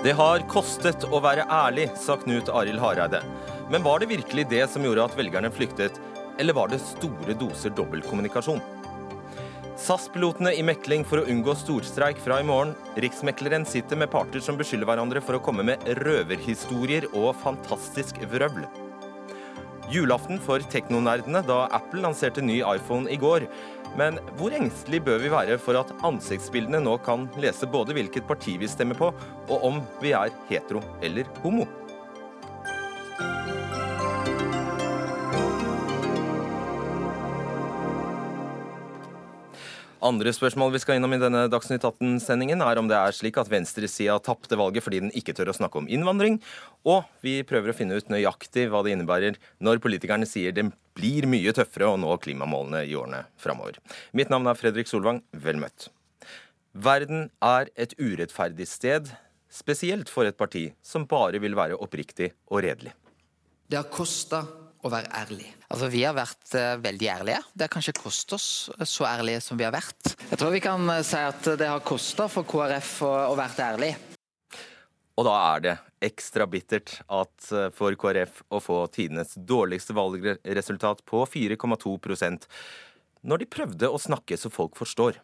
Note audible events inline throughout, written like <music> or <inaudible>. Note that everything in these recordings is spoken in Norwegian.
Det har kostet å være ærlig, sa Knut Arild Hareide. Men var det virkelig det som gjorde at velgerne flyktet, eller var det store doser dobbeltkommunikasjon? SAS-pilotene i mekling for å unngå storstreik fra i morgen. Riksmekleren sitter med parter som beskylder hverandre for å komme med røverhistorier og fantastisk vrøvl. Julaften for teknonerdene da Apple lanserte ny iPhone i går. Men hvor engstelig bør vi være for at ansiktsbildene nå kan lese både hvilket parti vi stemmer på, og om vi er hetero eller homo? Andre spørsmål vi skal innom i denne Dagsnytt 18-sendingen, er om det er slik at venstresida tapte valget fordi den ikke tør å snakke om innvandring, og vi prøver å finne ut nøyaktig hva det innebærer når politikerne sier det blir mye tøffere å nå klimamålene i årene framover. Mitt navn er Fredrik Solvang, vel møtt. Verden er et urettferdig sted, spesielt for et parti som bare vil være oppriktig og redelig. Det har kosta å være ærlig. Altså, Vi har vært uh, veldig ærlige. Det har kanskje kostet oss så ærlige som vi har vært. Jeg tror vi kan uh, si at det har kosta for KrF å, å være ærlig. Og da er det ekstra bittert at for KrF å få tidenes dårligste valgresultat på 4,2% når de prøvde å snakke så folk forstår.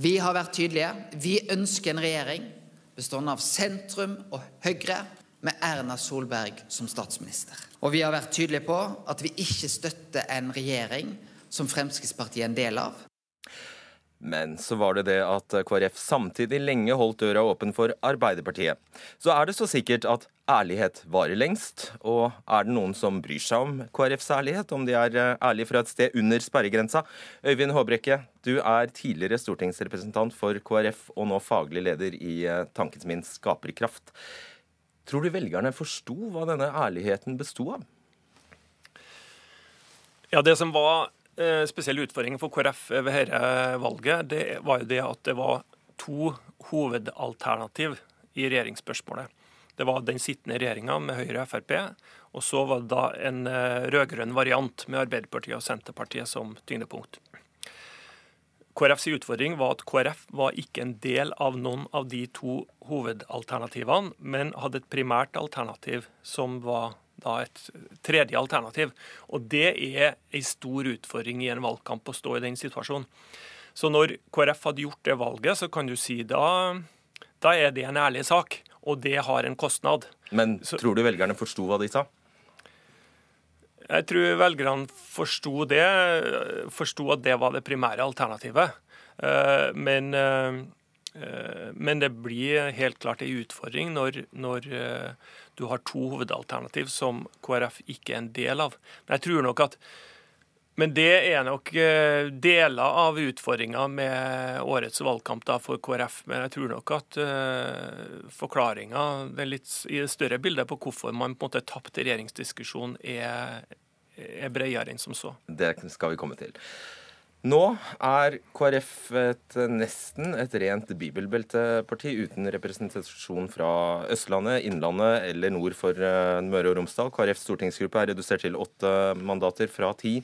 Vi har vært tydelige. Vi ønsker en regjering bestående av sentrum og Høyre med Erna Solberg som statsminister. Og vi har vært tydelige på at vi ikke støtter en regjering som Fremskrittspartiet er en del av. Men så var det det at KrF samtidig lenge holdt døra åpen for Arbeiderpartiet. Så er det så sikkert at ærlighet varer lengst, og er det noen som bryr seg om KrFs ærlighet, om de er eh, ærlige fra et sted under sperregrensa? Øyvind Håbrekke, du er tidligere stortingsrepresentant for KrF og nå faglig leder i eh, Tankens Min Skaperkraft. Tror du velgerne forsto hva denne ærligheten besto av? Ja, Det som var eh, spesiell utfordring for KrF ved dette valget, det var jo det at det var to hovedalternativ i regjeringsspørsmålet. Det var den sittende regjeringa med Høyre og Frp, og så var det da en eh, rød-grønn variant med Arbeiderpartiet og Senterpartiet som tyngdepunkt. KrFs utfordring var at KrF var ikke en del av noen av de to hovedalternativene, men hadde et primært alternativ som var da et tredje alternativ. Og det er en stor utfordring i en valgkamp å stå i den situasjonen. Så når KrF hadde gjort det valget, så kan du si da, da er det en ærlig sak. Og det har en kostnad. Men tror du velgerne forsto hva de sa? Jeg tror velgerne forsto det, forsto at det var det primære alternativet. Eh, men, eh, men det blir helt klart en utfordring når, når, eh, du har to hovedalternativ som KrF ikke er en del av. Men jeg tror nok at men det er nok deler av utfordringa med årets valgkamp da for KrF. Men jeg tror nok at uh, forklaringa i det større bildet på hvorfor man på en måte tapte regjeringsdiskusjonen, er, er bredere enn som så. Det skal vi komme til. Nå er KrF et, nesten et rent bibelbelteparti uten representasjon fra Østlandet, Innlandet eller nord for uh, Møre og Romsdal. KrFs stortingsgruppe er redusert til åtte mandater fra ti.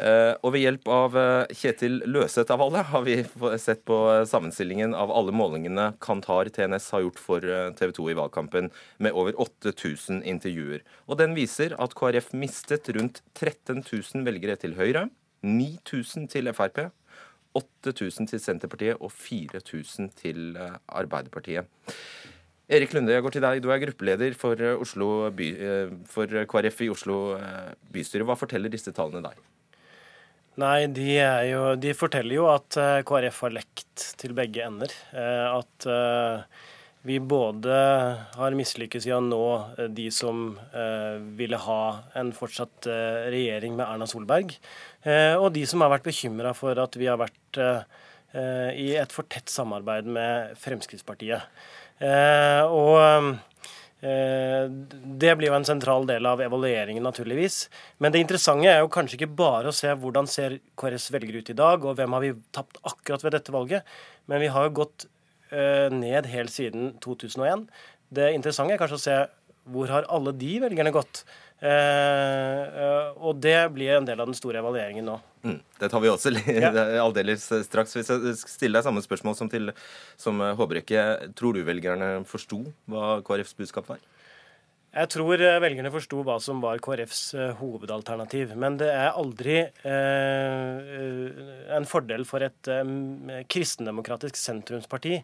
Uh, og ved hjelp av uh, Kjetil Løseth av alle har vi sett på sammenstillingen av alle målingene Kantar TNS har gjort for TV 2 i valgkampen, med over 8000 intervjuer. Og den viser at KrF mistet rundt 13 000 velgere til Høyre. 9000 til Frp, 8000 til Senterpartiet og 4000 til eh, Arbeiderpartiet. Erik Lunde, jeg går til deg. Du er gruppeleder for, Oslo by, eh, for KrF i Oslo bystyre. Hva forteller disse tallene deg? Nei, de, jo, de, forteller jo at KrF har lekt til begge ender. At vi både har mislykkes i å nå de som ville ha en fortsatt regjering med Erna Solberg, Eh, og de som har vært bekymra for at vi har vært eh, i et for tett samarbeid med Fremskrittspartiet. Eh, og det blir jo en sentral del av evalueringen, naturligvis. Men det interessante er jo kanskje ikke bare å se hvordan ser KrFs velgere ut i dag, og hvem har vi tapt akkurat ved dette valget, men vi har jo gått ned helt siden 2001. Det interessante er kanskje å se Hvor har alle de velgerne gått? Eh, og det blir en del av den store evalueringen nå. Mm, det tar vi også ja. <laughs> aldeles straks. Hvis jeg stiller deg samme spørsmål som til som Håbrekke, tror du velgerne forsto hva KrFs budskap var? Jeg tror eh, velgerne forsto hva som var KrFs eh, hovedalternativ. Men det er aldri eh, en fordel for et eh, kristendemokratisk sentrumsparti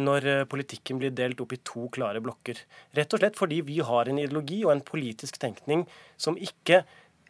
når eh, politikken blir delt opp i to klare blokker. Rett og slett fordi vi har en ideologi og en politisk tenkning som ikke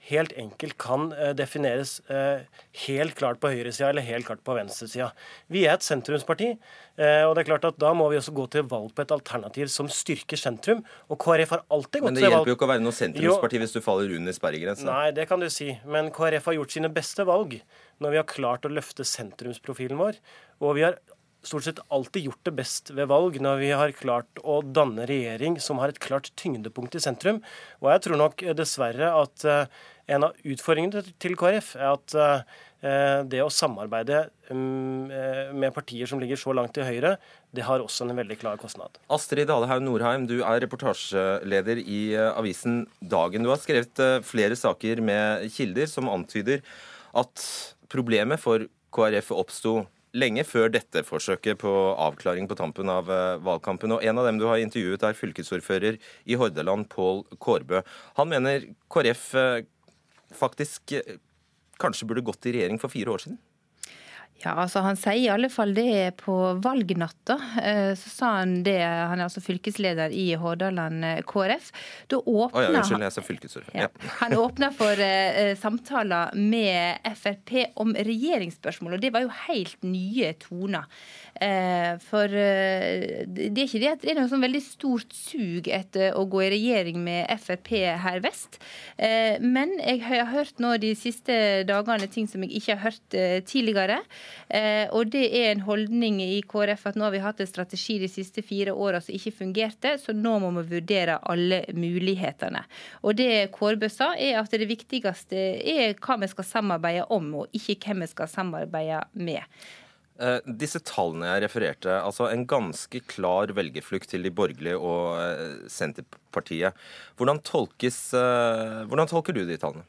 helt enkelt kan eh, defineres eh, helt klart på høyresida eller helt klart på venstresida. Vi er et sentrumsparti, eh, og det er klart at da må vi også gå til valg på et alternativ som styrker sentrum. Og KrF har alltid gått til valg Men det hjelper jo ikke å være noe sentrumsparti jo, hvis du faller under sperregrensa. Nei, det kan du si. Men KrF har gjort sine beste valg når vi har klart å løfte sentrumsprofilen vår. Og vi har stort sett alltid gjort det best ved valg når vi har klart å danne regjering som har et klart tyngdepunkt i sentrum. Og jeg tror nok dessverre at uh, en av utfordringene til KrF er at uh, det å samarbeide um, med partier som ligger så langt til høyre, det har også en veldig klar kostnad. Astrid Dalehaug Norheim, du er reportasjeleder i avisen Dagen. Du har skrevet flere saker med kilder som antyder at problemet for KrF oppsto lenge før dette forsøket på avklaring på tampen av eh, valgkampen. Og En av dem du har intervjuet, er fylkesordfører i Hordaland, Pål Kårbø. Han mener KrF eh, faktisk eh, kanskje burde gått i regjering for fire år siden? Ja, altså Han sier i alle fall det på valgnatta. Eh, så sa han det, han er altså fylkesleder i Hordaland eh, KrF. Da åpna, oh, ja, unnskyld, jeg sa fylkesordfører. Ja. Han åpna for uh, samtaler med Frp om regjeringsspørsmål, og det var jo helt nye toner. Uh, for uh, det er ikke det det er noe sånn veldig stort sug etter å gå i regjering med Frp her vest. men jeg har hørt nå de siste dagene ting som jeg ikke har hørt tidligere. Eh, og det er en holdning i KrF at nå har vi hatt en strategi de siste fire åra som ikke fungerte, så nå må vi vurdere alle mulighetene. Og det Kårbø sa, er at det viktigste er hva vi skal samarbeide om, og ikke hvem vi skal samarbeide med. Eh, disse tallene jeg refererte, altså en ganske klar velgerflukt til de borgerlige og eh, Senterpartiet. Hvordan, tolkes, hvordan tolker du de tallene?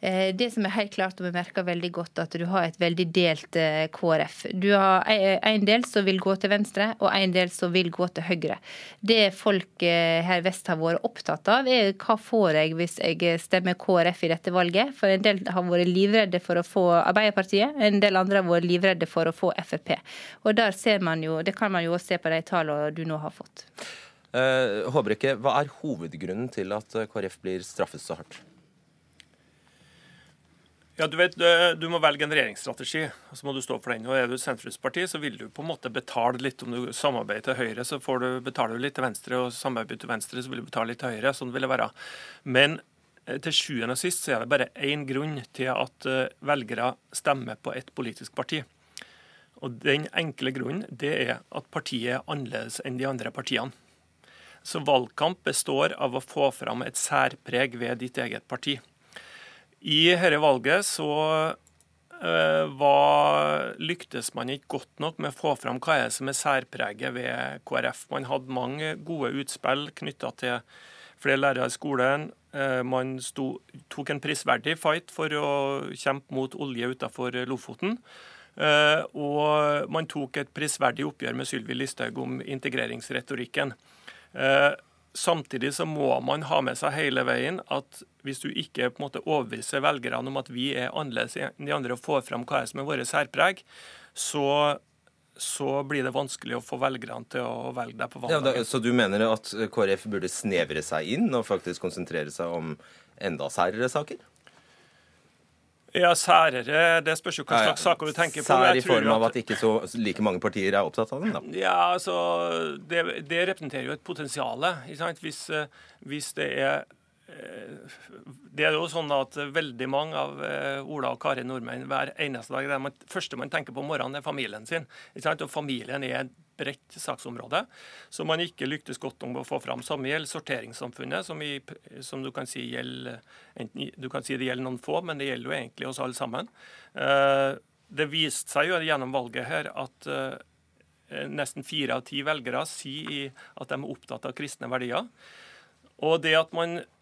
Eh, det som er helt klart, og vi merker veldig godt, at du har et veldig delt eh, KrF. Du har en del som vil gå til venstre, og en del som vil gå til høyre. Det folk eh, her vest har vært opptatt av, er hva får jeg hvis jeg stemmer KrF i dette valget. For en del har vært livredde for å få Arbeiderpartiet, en del andre har vært livredde for å få Frp. Og der ser man jo, Det kan man jo også se på de tallene du nå har fått. Håbrekke, hva er hovedgrunnen til at KrF blir straffet så hardt? Ja, du vet, du må velge en regjeringsstrategi, og så må du stå for den. Og Er du sentrumsparti, så vil du på en måte betale litt. Om du samarbeider til høyre, så får du, betaler du litt til venstre, og samarbeider til venstre, så vil du betale litt til høyre. Sånn vil det være. Men eh, til sjuende og sist så er det bare én grunn til at eh, velgere stemmer på ett politisk parti. Og Den enkle grunnen det er at partiet er annerledes enn de andre partiene. Så valgkamp består av å få fram et særpreg ved ditt eget parti. I dette valget så uh, var, lyktes man ikke godt nok med å få fram hva er som er særpreget ved KrF. Man hadde mange gode utspill knytta til flere lærere i skolen. Uh, man sto, tok en prisverdig fight for å kjempe mot olje utenfor Lofoten. Uh, og man tok et prisverdig oppgjør med Sylvi Listhaug om integreringsretorikken. Samtidig så må man ha med seg hele veien at hvis du ikke på en måte overbeviser velgerne om at vi er annerledes enn de andre og får fram hva som er våre særpreg, så, så blir det vanskelig å få velgerne til å velge deg på valgdagen. Ja, så du mener at KrF burde snevre seg inn og faktisk konsentrere seg om enda særere saker? Ja, særere Det spørs jo hva slags saker du tenker på. Sær i form av at ikke så like mange partier er opptatt av dem, da? Ja, altså Det, det representerer jo et potensial. Hvis, eh, hvis det er det er jo sånn at veldig mange av eh, Ola og Kari nordmenn hver eneste dag det første man tenker på om morgenen, er familien sin. Og familien er et bredt saksområde, som man ikke lyktes godt om å få fram. Samme gjelder sorteringssamfunnet, som, i, som du, kan si gjelder, enten, du kan si det gjelder noen få, men det gjelder jo egentlig oss alle sammen. Eh, det viste seg jo gjennom valget her at eh, nesten fire av ti velgere sier at de er opptatt av kristne verdier. Og det at man Eh,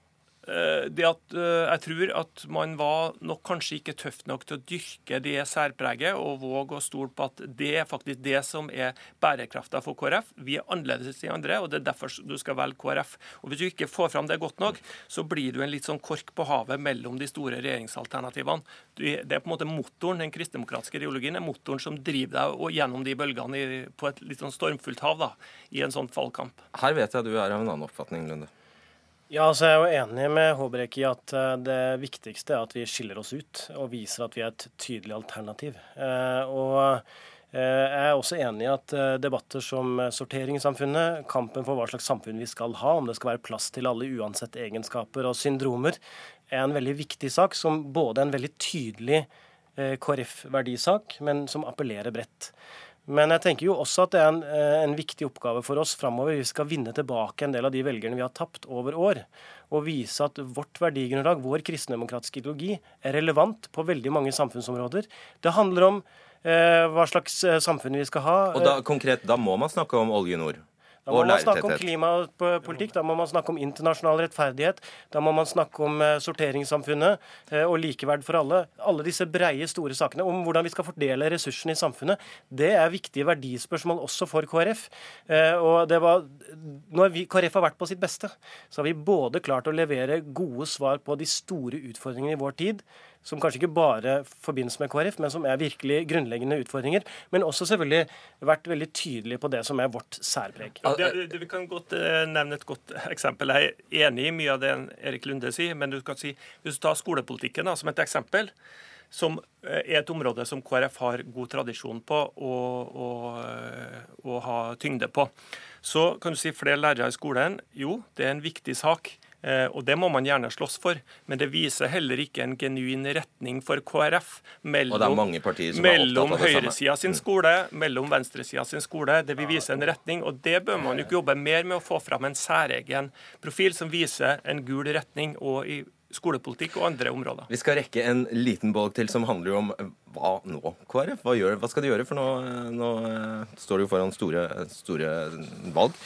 det at eh, Jeg tror at man var nok kanskje ikke tøff nok til å dyrke det særpreget og våge å stole på at det er faktisk det som er bærekrafta for KrF. Vi er annerledes enn andre, og det er derfor du skal velge KrF. Og Hvis du ikke får fram det godt nok, så blir du en litt sånn kork på havet mellom de store regjeringsalternativene. Det er på en måte motoren, Den kristdemokratiske ideologien er motoren som driver deg gjennom de bølgene på et litt sånn stormfullt hav da, i en sånn fallkamp. Her vet jeg du er av en annen oppfatning, Lunde. Ja, altså Jeg er jo enig med Håbrekke i at eh, det viktigste er at vi skiller oss ut og viser at vi er et tydelig alternativ. Eh, og eh, jeg er også enig i at debatter som sortering i samfunnet, kampen for hva slags samfunn vi skal ha, om det skal være plass til alle uansett egenskaper og syndromer, er en veldig viktig sak, som både er en veldig tydelig KrF-verdisak, men som appellerer bredt. Men jeg tenker jo også at det er en, eh, en viktig oppgave for oss framover. Vi skal vinne tilbake en del av de velgerne vi har tapt over år. Og vise at vårt verdigrunnlag, vår kristendemokratiske ideologi, er relevant på veldig mange samfunnsområder. Det handler om eh, hva slags eh, samfunn vi skal ha. Og da, konkret, da må man snakke om Olje Nord? Da må man snakke om klimapolitikk, da må man snakke om internasjonal rettferdighet. Da må man snakke om eh, sorteringssamfunnet eh, og likeverd for alle. Alle disse breie, store sakene om hvordan vi skal fordele ressursene i samfunnet. Det er viktige verdispørsmål også for KrF. Eh, og det var, Når vi, KrF har vært på sitt beste, så har vi både klart å levere gode svar på de store utfordringene i vår tid, som kanskje ikke bare forbindes med KrF, men som er virkelig grunnleggende utfordringer. Men også selvfølgelig vært veldig tydelig på det som er vårt særpreg. Ja, det, det, vi kan godt uh, nevne et godt eksempel. Jeg er enig i mye av det Erik Lunde sier, men du kan si, hvis du tar skolepolitikken da, som et eksempel, som eh, er et område som KrF har god tradisjon på og, og, eh, og ha tyngde på. Så kan du si flere lærere i skolen. Jo, det er en viktig sak. Eh, og Det må man gjerne slåss for, men det viser heller ikke en genuin retning for KrF mellom, mellom høyresida sin mm. skole, mellom venstresida sin skole. Det vil vise en retning, og det bør man jo ikke jobbe mer med å få fram en særegen profil som viser en gul retning og i skolepolitikk og andre områder. Vi skal rekke en liten bolk til som handler om hva nå, KrF? Hva, gjør, hva skal de gjøre? For nå, nå eh, står de jo foran store, store valg.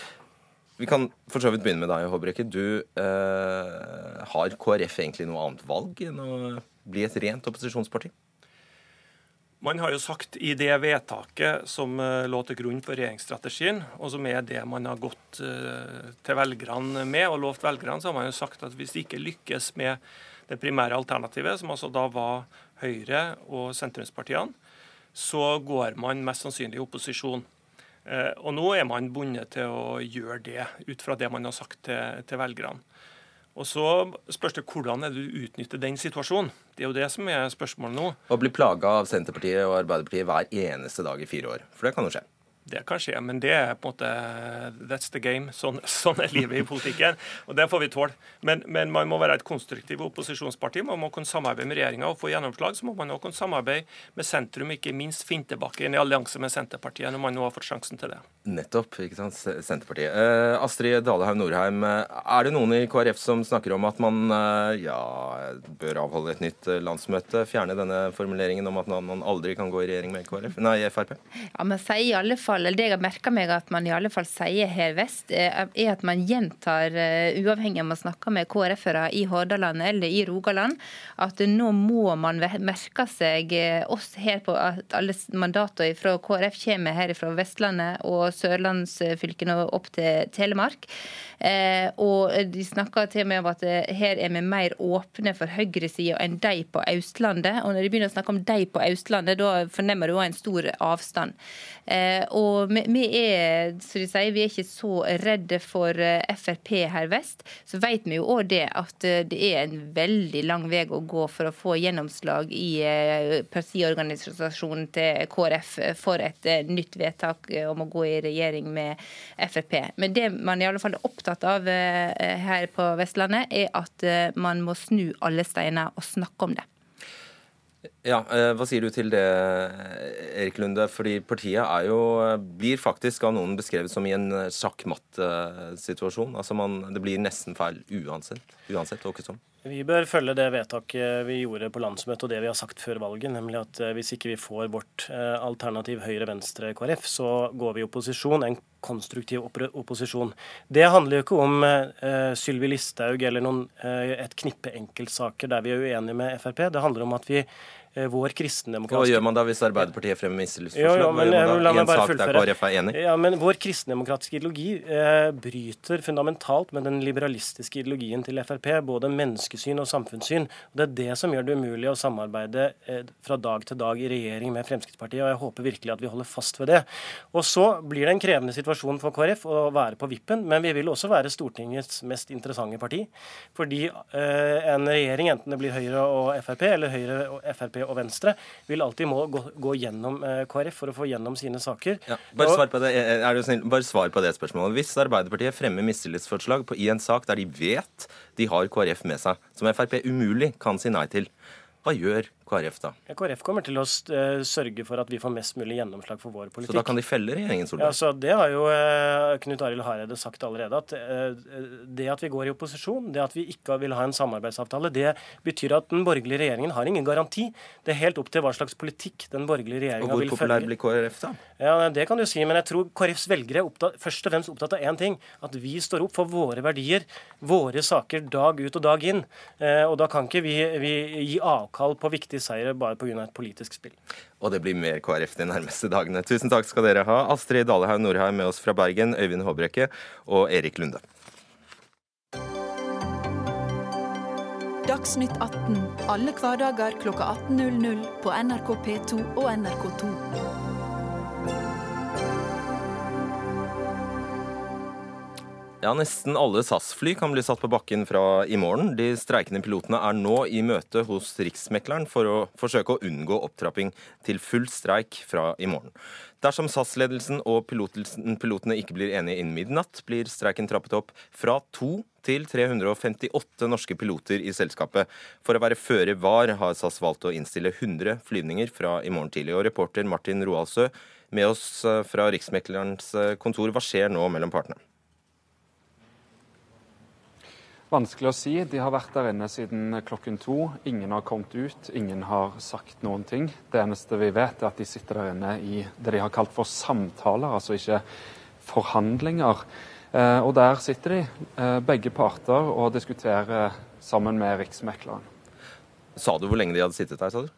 Vi kan for så vidt begynne med deg, Håbrekke. Du eh, Har KrF egentlig noe annet valg enn å bli et rent opposisjonsparti? Man har jo sagt i det vedtaket som eh, lå til grunn for regjeringsstrategien, og som er det man har gått eh, til velgerne med og lovt velgerne, så har man jo sagt at hvis det ikke lykkes med det primære alternativet, som altså da var Høyre og sentrumspartiene, så går man mest sannsynlig i opposisjon. Eh, og nå er man bundet til å gjøre det, ut fra det man har sagt til, til velgerne. Og Så spørs det hvordan du utnytter den situasjonen. Det er jo det som er spørsmålet nå. Å bli plaga av Senterpartiet og Arbeiderpartiet hver eneste dag i fire år. For det kan jo skje. Det kan skje, men det er på en måte that's the game. Sånn, sånn er livet i politikken. Og det får vi tåle. Men, men, man må være et konstruktivt opposisjonsparti. Man må kunne samarbeide med regjeringa og få gjennomslag. Så må man også kunne samarbeide med sentrum, ikke minst finne tilbake i allianse med Senterpartiet, når man nå har fått sjansen til det. Nettopp. ikke sant, Senterpartiet. Eh, Astrid Dalehaug Norheim, er det noen i KrF som snakker om at man eh, ja, bør avholde et nytt eh, landsmøte? Fjerne denne formuleringen om at man aldri kan gå i regjering med KrF? Nei, Frp? Ja, men sier i alle fall fall, eller det jeg har merka meg at man i alle fall sier her vest, er at man gjentar, eh, uavhengig om man snakker med KrF-ere i Hordaland eller i Rogaland, at nå må man merke seg eh, oss her på at alle mandatene fra KrF kommer her fra Vestlandet og sørlandsfylkene opp til Telemark. Eh, og de snakker til og med om at her er vi mer åpne for høyresida enn de på Østlandet. Og når de begynner å snakke om de på Østlandet, da fornemmer du òg en stor avstand. Og og vi, er som de sier, vi er ikke så redde for eh, Frp her vest. Så vet vi jo òg det at eh, det er en veldig lang vei å gå for å få gjennomslag i eh, partiorganisasjonen til KrF for et nytt vedtak om å gå i regjering med Frp. Men det man i alle fall er opptatt av her på Vestlandet, er at man må snu alle steiner og snakke om det. Ja, eh, Hva sier du til det, Erik Lunde? Fordi partiet er jo, blir faktisk av noen beskrevet som i en sjakkmatt-situasjon. Altså man, Det blir nesten feil uansett. uansett og ikke sånn. Vi bør følge det vedtaket vi gjorde på landsmøtet og det vi har sagt før valget, nemlig at eh, hvis ikke vi får vårt eh, alternativ Høyre-Venstre-KrF, så går vi i opposisjon. En konstruktiv opposisjon. Det handler jo ikke om eh, Sylvi Listhaug eller noen, eh, et knippe enkeltsaker der vi er uenige med Frp. Det handler om at vi Eh, vår kristendemokratiske Hva gjør man da hvis Arbeiderpartiet fremmer mistillitsforslag? Hva gjør man da i en sak der KrF er enig? Ja, men Vår kristendemokratiske ideologi eh, bryter fundamentalt med den liberalistiske ideologien til Frp. Både menneskesyn og samfunnssyn. Og Det er det som gjør det umulig å samarbeide eh, fra dag til dag i regjering med Fremskrittspartiet. og Jeg håper virkelig at vi holder fast ved det. Og Så blir det en krevende situasjon for KrF å være på vippen, men vi vil også være Stortingets mest interessante parti. Fordi eh, en regjering, enten det blir Høyre og Frp eller Høyre og Frp og Venstre vil alltid må gå, gå gjennom eh, KrF for å få gjennom sine saker. Ja, bare, svar på det, er du snill, bare svar på det spørsmålet. Hvis Arbeiderpartiet fremmer mistillitsforslag i en sak der de vet de har KrF med seg, som Frp umulig kan si nei til, hva gjør KrF da? Ja, KrF kommer til å uh, sørge for at vi får mest mulig gjennomslag for vår politikk. Så da kan de felle regjeringen Solberg? Ja, så Det har jo uh, Knut Arild Hareide sagt allerede. at uh, Det at vi går i opposisjon, det at vi ikke vil ha en samarbeidsavtale, det betyr at den borgerlige regjeringen har ingen garanti. Det er helt opp til hva slags politikk den borgerlige regjeringa vil følge. Og Hvor populær blir KrF da? Ja, Det kan du si, men jeg tror KrFs velgere er opptatt, først og fremst opptatt av én ting. At vi står opp for våre verdier, våre saker dag ut og dag inn. Og da kan ikke vi, vi gi avkall på viktige seire bare pga et politisk spill. Og det blir mer KrF de nærmeste dagene. Tusen takk skal dere ha. Astrid Dalehaug Nordheim med oss fra Bergen, Øyvind Håbrekke og Erik Lunde. Dagsnytt 18 alle hverdager kl 18.00 på NRK P2 og NRK2. Ja, Nesten alle SAS-fly kan bli satt på bakken fra i morgen. De streikende pilotene er nå i møte hos Riksmekleren for å forsøke å unngå opptrapping til full streik fra i morgen. Dersom SAS-ledelsen og pilotene ikke blir enige innen midnatt, blir streiken trappet opp fra to til 358 norske piloter i selskapet. For å være føre var har SAS valgt å innstille 100 flyvninger fra i morgen tidlig. Og reporter Martin Roaldsø med oss eh, fra Riksmeklerens eh, kontor, hva skjer nå mellom partene? Vanskelig å si. De har vært der inne siden klokken to. Ingen har kommet ut, ingen har sagt noen ting. Det eneste vi vet, er at de sitter der inne i det de har kalt for samtaler, altså ikke forhandlinger. Eh, og der sitter de, eh, begge parter, og diskuterer sammen med Riksmekleren. Sa du hvor lenge de hadde sittet der, sa du?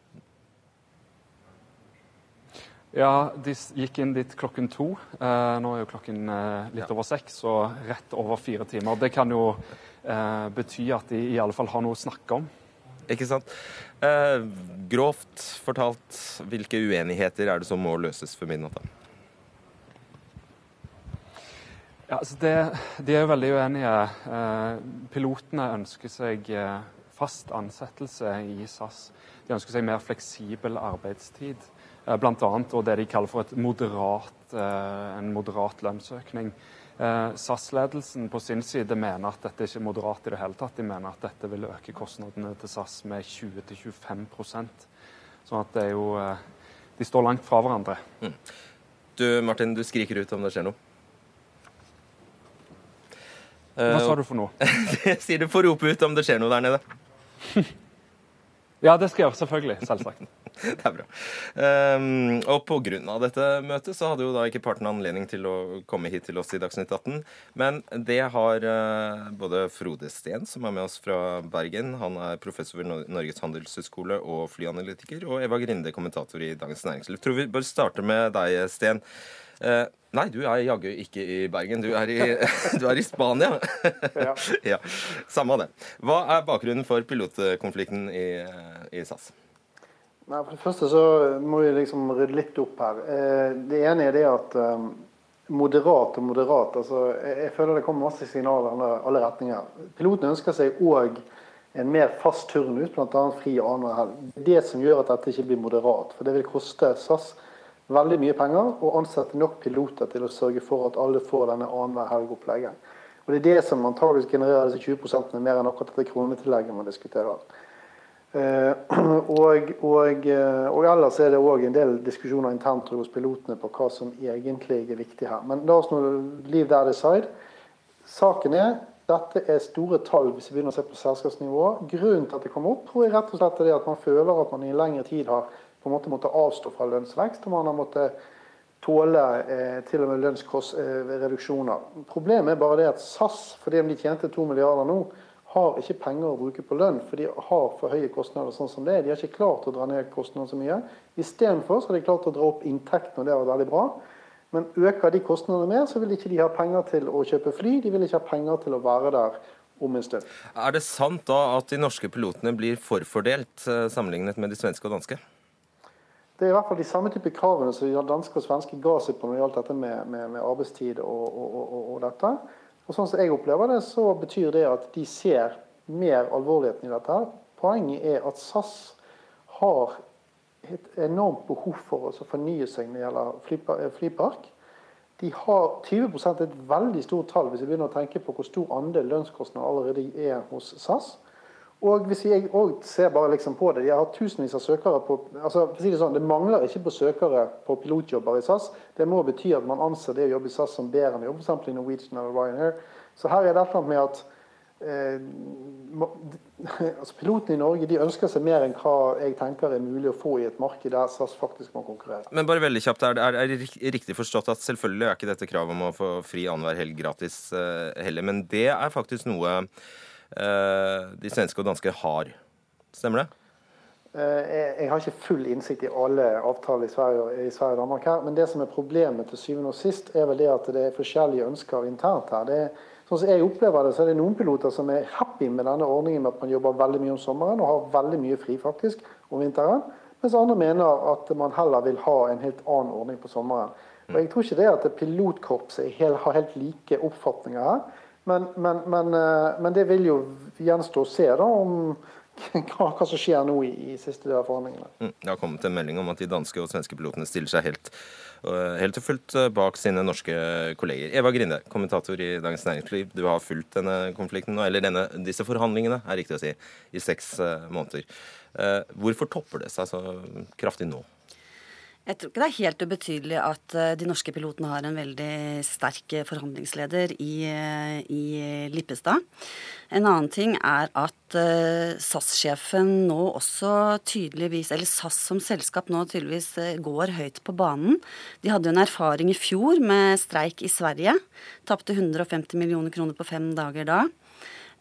Ja, de gikk inn dit klokken to. Eh, nå er jo klokken litt over seks, og rett over fire timer. Det kan jo eh, bety at de i alle fall har noe å snakke om. Ikke sant. Eh, grovt fortalt, hvilke uenigheter er det som må løses før midnatt? Ja, altså det, de er jo veldig uenige. Eh, pilotene ønsker seg eh, fast ansettelse i SAS. De ønsker seg mer fleksibel arbeidstid. Eh, Bl.a. og det de kaller for moderat, eh, en moderat lønnsøkning. Eh, SAS-ledelsen på sin side mener at dette ikke er moderat i det hele tatt. De mener at dette vil øke kostnadene til SAS med 20-25% Sånn at det er jo De står langt fra hverandre. Mm. Du Martin, du skriker ut om det skjer noe. Hva sa du for noe? Jeg <laughs> sier du får rope ut om det skjer noe der nede. <laughs> ja, det skal jeg gjøre. Selvfølgelig. Selvsagt. <laughs> det er bra. Um, og pga. dette møtet så hadde jo da ikke partene anledning til å komme hit til oss i Dagsnytt 18. Men det har uh, både Frode Steen, som er med oss fra Bergen, han er professor ved Norges handelshøyskole og flyanalytiker, og Eva Grinde, kommentator i Dagens Næringsliv. Tror vi bør starte med deg, Steen. Uh, nei, du er jaggu ikke i Bergen. Du er i, <laughs> du er i Spania. ja. <laughs> ja. Samme det. Hva er bakgrunnen for pilotkonflikten i, i SAS? Nei, For det første så må vi liksom rydde litt opp her. Eh, det ene er det at um, moderat og moderat altså Jeg føler det kommer masse signaler i alle retninger. Pilotene ønsker seg òg en mer fast turnus, bl.a. fri annenhver helg. Det som gjør at dette ikke blir moderat. For det vil koste SAS veldig mye penger og ansette nok piloter til å sørge for at alle får denne annenhver helg-opplegget. Og Det er det som antageligvis genererer disse 20 med mer enn akkurat dette kronetillegget man diskuterer. Eh, <clears throat> og, og, eh, og, ellers er det òg en del diskusjoner internt hos pilotene på hva som egentlig er viktig her. Men la oss nå leave that aside. Saken er dette er store tall hvis vi begynner å se på selskapsnivå. Grunnen til at det kommer opp, tror jeg rett og slett er at man føler at man i lengre tid har på en måte måtte avstå fra lønnsvekst, og man har måttet tåle eh, til og med lønnsreduksjoner. Eh, Problemet er bare det at SAS, fordi om de tjente to milliarder nå, har ikke penger å bruke på lønn, for de har for høye kostnader sånn som det er. De har ikke klart å dra ned kostnadene så mye. Istedenfor har de klart å dra opp inntektene, og det har vært veldig bra. Men øker de kostnadene mer, så vil ikke de ha penger til å kjøpe fly. De vil ikke ha penger til å være der om en stund. Er det sant da at de norske pilotene blir forfordelt eh, sammenlignet med de svenske og danske? Det er i hvert fall de samme type kravene som danske og svenske ga seg på når det gjaldt dette med, med, med arbeidstid og, og, og, og dette. Og sånn som jeg opplever det, så betyr det at de ser mer alvorligheten i dette. Poenget er at SAS har et enormt behov for å fornye seg når det gjelder eh, flypark. De har 20% et veldig stort tall hvis vi begynner å tenke på hvor stor andel lønnskostnader allerede er hos SAS. Og hvis vi ser bare liksom på det, De har tusenvis av søkere på altså for å si Det sånn, det mangler ikke på søkere på pilotjobber i SAS. Det må bety at man anser det å jobbe i SAS som bedre enn å jobbe i Norwegian eller Ryanair. Så her er det et eller annet med at eh, <laughs> altså Pilotene i Norge de ønsker seg mer enn hva jeg tenker er mulig å få i et marked der SAS faktisk må konkurrere. Men bare veldig kjapt, er det, er det riktig forstått at selvfølgelig er ikke dette kravet om å få fri annenhver helg gratis eh, heller, men det er faktisk noe de svenske og danske har. Stemmer det? Eh, jeg har ikke full innsikt i alle avtaler i Sverige, i Sverige og Danmark her, men det som er problemet til syvende og sist, er vel det at det er forskjellige ønsker internt her. Det er, sånn som jeg opplever det, så er det noen piloter som er happy med denne ordningen med at man jobber veldig mye om sommeren og har veldig mye fri faktisk om vinteren, mens andre mener at man heller vil ha en helt annen ordning på sommeren. Og Jeg tror ikke det at pilotkorpset har helt like oppfatninger her. Men, men, men, eh, men, det vil jo gjenstå å se da om <laughs> hva, hva, som skjer nå i, i siste del av forhandlingene. Mm, det har kommet en melding om at de danske og svenske pilotene stiller seg helt, eh, helt og fullt eh, bak sine norske kolleger. Eva Grinde, kommentator i Dagens Næringsliv. Du har fulgt denne konflikten nå, eller denne, disse forhandlingene, er riktig å si, i seks måneder. Hvorfor topper det seg så kraftig nå? Jeg tror ikke det er helt ubetydelig at eh, de norske pilotene har en veldig sterk eh, forhandlingsleder i, eh, i Lippestad. En annen ting er at SAS-sjefen nå også tydeligvis, eller SAS som selskap nå tydeligvis går høyt på banen. De hadde jo en erfaring i fjor med streik i Sverige. Tapte 150 millioner kroner på fem dager da.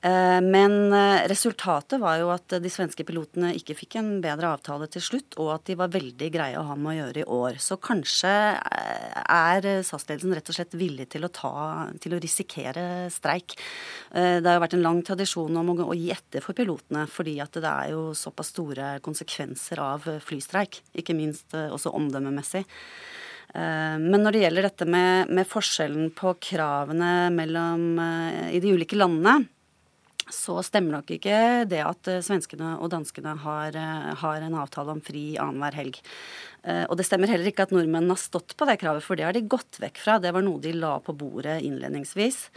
Eh, men eh, resultatet var jo at de svenske pilotene ikke fikk en bedre avtale til slutt, og at de var veldig greie å ha med å gjøre i år. Så kanskje eh, er SAS-ledelsen rett og slett villig til å, ta, til å risikere streik. Det har jo vært en lang tradisjon om å, gi etter for pilotene, fordi at det er jo såpass store konsekvenser av flystreik. Ikke minst også omdømmemessig. Men når det gjelder dette med, med forskjellen på kravene mellom, i de ulike landene, så stemmer nok ikke det at eh, svenskene og danskene har, eh, har en avtale om fri annenhver helg. Eh, og det stemmer heller ikke at nordmennene har stått på det kravet, for det har de gått vekk fra. Det var noe de la på bordet innledningsvis.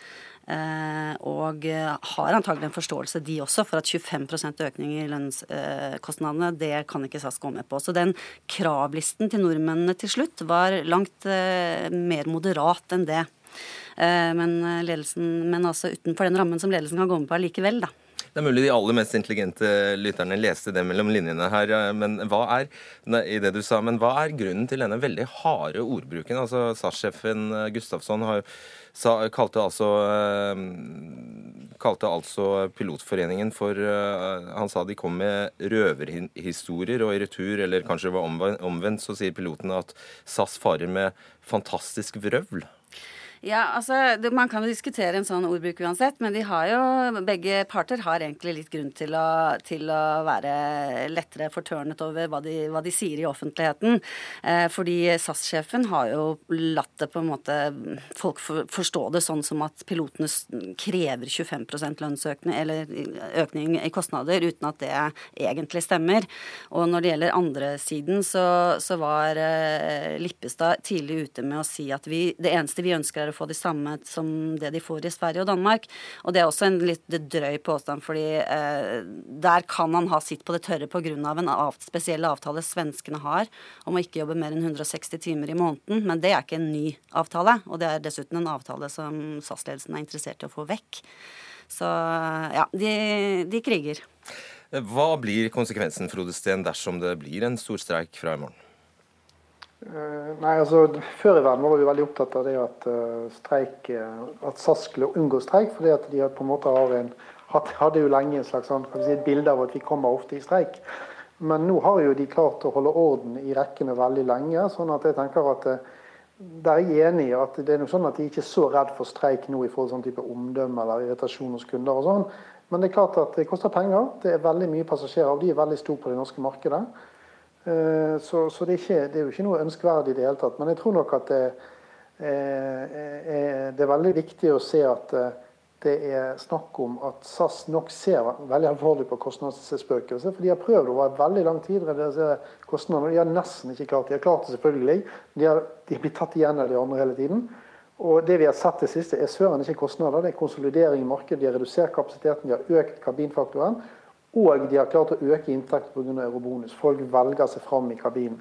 Og har antagelig en forståelse, de også, for at 25% økning i lønnskostnadene, det kan ikke SAS gå med på. Så den kravlisten til nordmennene til slutt var langt mer moderat enn det. Eh, men, eh, ledelsen, men altså utenfor den rammen som ledelsen kan gå med på allikevel, da. Det er mulig de aller mest intelligente lytterne leste det mellom linjene her. Men hva er, i det du sa, men hva er grunnen til denne veldig harde ordbruken? Altså SAS-sjefen eh, Gustafsson har, sa, kalte, altså, kalte altså Pilotforeningen for Han sa de kom med røverhistorier, og i retur, eller kanskje det var omvendt, så sier pilotene at SAS farer med fantastisk vrøvl. Ja, altså, Man kan jo diskutere en sånn ordbruk uansett, men de har jo, begge parter har egentlig litt grunn til å, til å være lettere fortørnet over hva de, hva de sier i offentligheten. Eh, fordi SAS-sjefen har jo latt det på en måte folk for, forstå det sånn som at pilotene krever 25% lønnsøkning eller økning i kostnader, uten at det egentlig stemmer. Og når det gjelder andre siden, så, så var eh, Lippestad tidlig ute med å si at vi, det eneste vi ønsker er å få de samme som det de får i Sverige og Danmark. Og det er også en litt drøy påstand, fordi eh, der kan han ha sitt på det tørre pga. en av, spesiell avtale svenskene har om å ikke jobbe mer enn 160 timer i måneden. Men det er ikke en ny avtale, og det er dessuten en avtale som SAS-ledelsen er interessert i å få vekk. Så ja, de, de kriger. Hva blir konsekvensen Frode Steen, dersom det blir en stor streik fra i morgen? Uh, nei, altså Før i verden var vi veldig opptatt av det at uh, streik, uh, at SAS skulle unngå streik, fordi at de på en måte har en, hadde jo lenge en slags sånn, si, et bilde av at vi kommer ofte i streik. Men nå har jo de klart å holde orden i rekkene veldig lenge. sånn at jeg tenker at der er jeg enig i at det er nok sånn at de ikke er så redd for streik nå i forhold til sånn type omdømme eller irritasjon hos kunder. og sånn. Men det er klart at det koster penger. Det er veldig mye passasjerer, og de er veldig store på det norske markedet. Eh, så, så det, er ikke, det, er jo ikke noe ønskverdig i det hele tatt. Men jeg tror nok at det, er, det er veldig viktig å se at eh, det er snakk om at SAS nok ser veldig alvorlig på kostnadsspøkelset. For de har prøvd over veldig lang tid å redusere kostnadene, de har nesten ikke klart det. De har klart det selvfølgelig, de har, de har blitt tatt igjen av de andre hele tiden. Og det vi har sett det siste, er søren ikke kostnader. Det er konsolidering i markedet. De har redusert kapasiteten, de har økt kabinfaktoren. Og de har klart å øke inntekten pga. eurobonus. Folk velger seg fram i kabinen.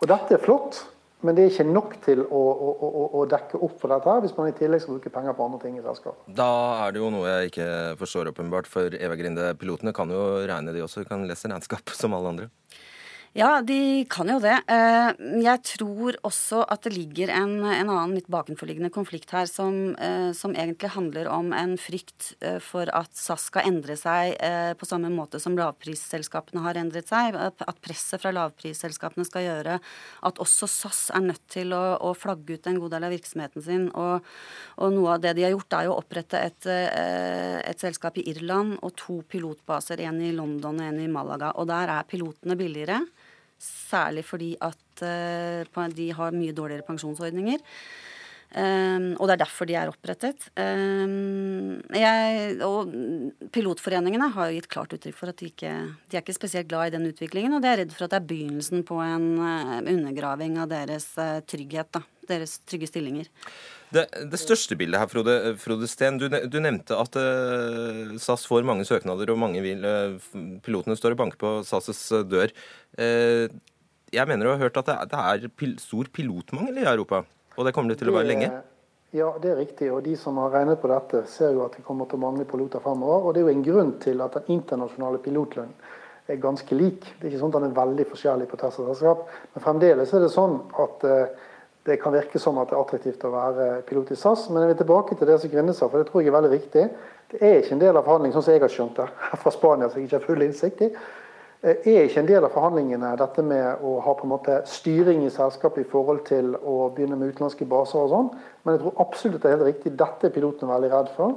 Og dette er flott, men det er ikke nok til å, å, å, å dekke opp for dette her, hvis man i tillegg skal bruke penger på andre ting i selskapet. Da er det jo noe jeg ikke forstår åpenbart, for Eva Grinde, pilotene kan jo regne, de også. De kan lese regnskap <laughs> som alle andre. Ja, de kan jo det. Eh, jeg tror også at det ligger en, en annen litt bakenforliggende konflikt her som, eh, som, egentlig handler om en frykt eh, for at SAS skal endre seg på samme måte som lavprisselskapene har endret seg. At presset fra lavprisselskapene skal gjøre at også SAS er nødt til å, å flagge ut en god del av virksomheten sin. Og, og, noe av det de har gjort, er å opprette et, et selskap i Irland og to pilotbaser, en i London og en i Malaga. Og der er pilotene billigere. Særlig fordi at uh, de har mye dårligere pensjonsordninger. Um, og det er derfor de er opprettet. Um, jeg, og pilotforeningene har jo gitt klart uttrykk for at de ikke de er ikke spesielt glad i den utviklingen, og de er redd for at det er begynnelsen på en uh, undergraving av deres uh, trygghet. Da, deres trygge stillinger. Det, det, største bildet her, Frode, Frode Steen. Du, du, nevnte at uh, SAS får mange søknader, og mange vil, pilotene står og banker på SAS' dør. jeg mener du har hørt at det, det er pil, stor pilotmangel i Europa? Og det kommer det til å være lenge? Ja, det er riktig. Og de som har regnet på dette, ser jo at det kommer til å mangle piloter fremover. Og det er jo en grunn til at den internasjonale pilotlønnen er ganske lik. Det er ikke sånn at den er veldig forskjellig på tvers av selskap, men fremdeles er det sånn at uh, det kan virke som at det er attraktivt å være pilot i SAS. Men jeg vil tilbake til det som Grinde sa, for det tror jeg er veldig viktig. Det er ikke en del av forhandlingene, sånn som jeg har skjønt det, <laughs> fra Spania, som jeg ikke har full innsikt i. Eh, er ikke en del av forhandlingene dette med å ha på en måte styring i selskapet i forhold til å begynne med utenlandske baser og sånn. Men jeg tror absolutt det er helt riktig. Dette er pilotene veldig redd for.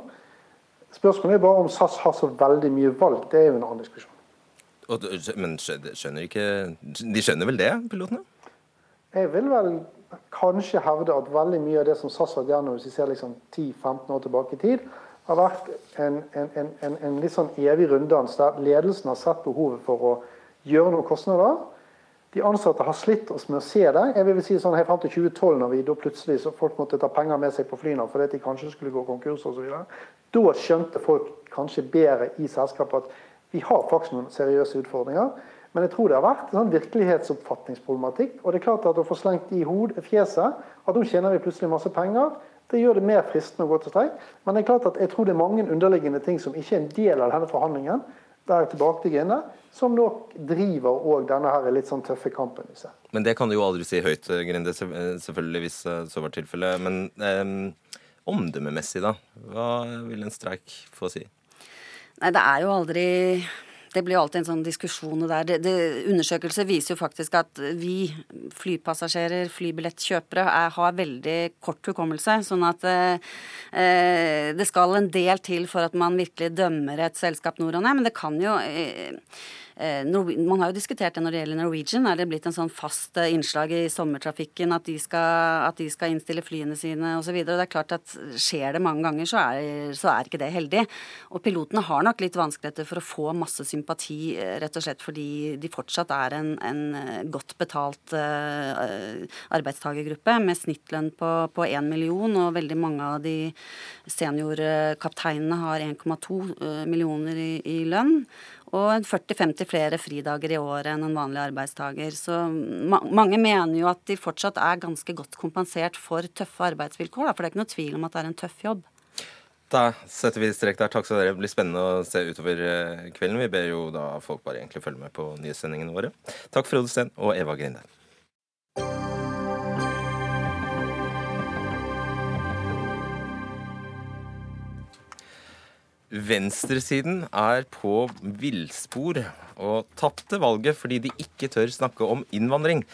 Spørsmålet er bare om SAS har så veldig mye valg. Det er jo en annen diskusjon. Men skjønner ikke De skjønner vel det, pilotene? Jeg vil vel kanskje hevde at veldig mye av det som SAS har vært gjennom hvis vi ser liksom 10-15 år tilbake i tid, har vært en, en, en, en litt sånn evig runddans der ledelsen har sett behovet for å gjøre noen kostnader. De ansatte har slitt oss med å se det. Jeg vil si sånn Helt fram til 2012, når vi da plutselig så folk måtte ta penger med seg på flyene fordi de kanskje skulle gå konkurs osv. Da skjønte folk kanskje bedre i selskapet at vi har faktisk noen seriøse utfordringer. Men jeg tror det har vært en sånn virkelighetsoppfatningsproblematikk. Og det er klart at å få slengt i hodet fjeset at nå tjener vi plutselig masse penger, det gjør det mer fristende å gå til streik. Men det er klart at jeg tror det er mange underliggende ting som ikke er en del av denne forhandlingen, der tilbake til Grinne, som nok driver òg denne her litt sånn tøffe kampen. Men det kan du jo aldri si høyt, Grinde, selvfølgelig, hvis eh, så var tilfellet. Men eh, omdømmemessig, da? Hva vil en streik få si? Nei, det er jo aldri det blir alltid en sånn diskusjon der. Det, det, undersøkelser viser jo faktisk at vi flypassasjerer, flybillettkjøpere, er, har veldig kort hukommelse. Sånn at eh, eh, det skal en del til for at man virkelig dømmer et selskap nord og ned. Men det kan jo Eh, man har jo diskutert det når det gjelder Norwegian. Er det blitt en sånn fast eh, innslag i sommertrafikken at de skal, at de skal innstille flyene sine osv.? Det er klart at skjer det mange ganger, så er, så er, ikke det heldig. Og pilotene har nok litt vanskeligheter for å få masse sympati, eh, rett og slett fordi de fortsatt er en, en godt betalt arbeidstakergruppe med snittlønn på, på 1 million, og veldig mange av de seniorkapteinene har 1,2 millioner i, i lønn og 40-50 flere fridager i året enn en vanlig arbeidstaker. Så ma mange mener jo at de fortsatt er ganske godt kompensert for tøffe arbeidsvilkår, da, for det er ikke noe tvil om at det er en tøff jobb. Da setter vi strek der. Takk skal dere. Det blir spennende å se utover eh, kvelden. Vi ber jo da folk bare egentlig følge med på nyhetssendingene våre. Takk Frode Steen og Eva Grinde. Venstresiden er på villspor og tapte valget fordi de ikke tør snakke om innvandring.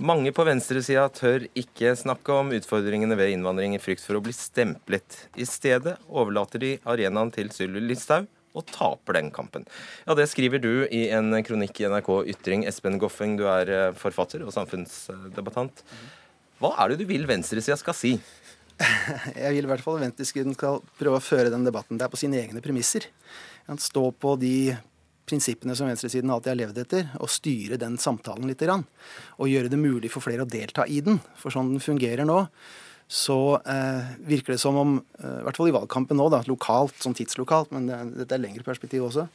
Mange på venstresida tør ikke snakke om utfordringene ved innvandring i frykt for å bli stemplet. I stedet overlater de arenaen til Sylvi Listhaug og taper den kampen. Ja, Det skriver du i en kronikk i NRK Ytring. Espen Goffeng, du er eh, forfatter og samfunnsdebattant. Hva er det du vil venstresida skal si? <laughs> Jeg vil i hvert fall at venstresiden skal prøve å føre den debatten der på sine egne premisser. Stå på de prinsippene som venstresiden alltid har levd etter, og styre den samtalen litt. Og gjøre det mulig for flere å delta i den. For sånn den fungerer nå, så eh, virker det som om, eh, i hvert fall i valgkampen nå, da, lokalt, sånn tidslokalt, men dette er lengre perspektiv også,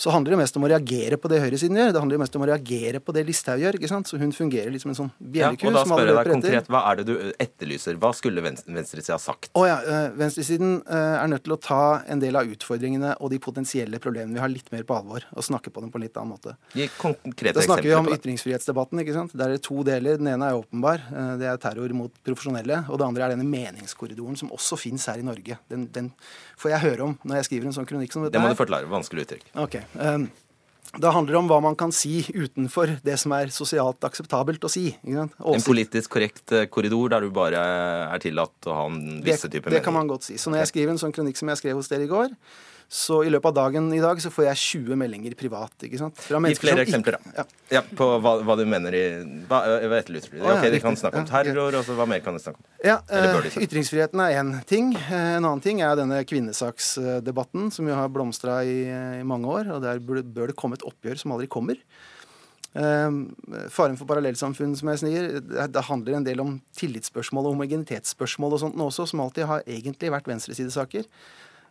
så handler det mest om å reagere på det høyresiden gjør. Det handler mest om å reagere på det Listhaug gjør. ikke sant? Så hun fungerer litt som en sånn bjelleku. Ja, og da spør jeg deg konkret, Hva er det du etterlyser? Hva skulle venstresida sagt? Å ja, øh, Venstresiden øh, er nødt til å ta en del av utfordringene og de potensielle problemene vi har, litt mer på alvor. Og snakke på dem på en litt annen måte. Gi konkrete Da snakker vi om ytringsfrihetsdebatten. ikke sant? Der er det to deler. Den ene er åpenbar. Øh, det er terror mot profesjonelle. Og det andre er denne meningskorridoren som også fins her i Norge. Den, den får jeg høre om når jeg skriver en sånn kronikk som dette. Det må du forklare. Vanskelig uttrykk. Okay. Um, da handler det om hva man kan si utenfor det som er sosialt akseptabelt å si. En politisk korrekt eh, korridor der du bare er tillatt å ha en visse type mening. Det kan man godt si. Så når jeg skriver en sånn kronikk som jeg skrev hos dere i går, så i løpet av dagen i dag så får jeg 20 meldinger privat. ikke sant? Gi flere eksempler, da. Ja. ja. på hva, hva, du mener i Hva, hva etterlyser du? ok, De kan snakke om terror, og så hva mer kan de snakke om? Ja, uh, Ytringsfriheten er én ting. Uh, en annen ting er denne kvinnesaksdebatten som jo har blomstra i, i, mange år. Og der bør, bør det komme et oppgjør som aldri kommer. Uh, faren for parallellsamfunn, som jeg sier, det, det, handler en del om tillitsspørsmål og homogenitetsspørsmål og sånt også, som alltid har egentlig vært venstresidesaker.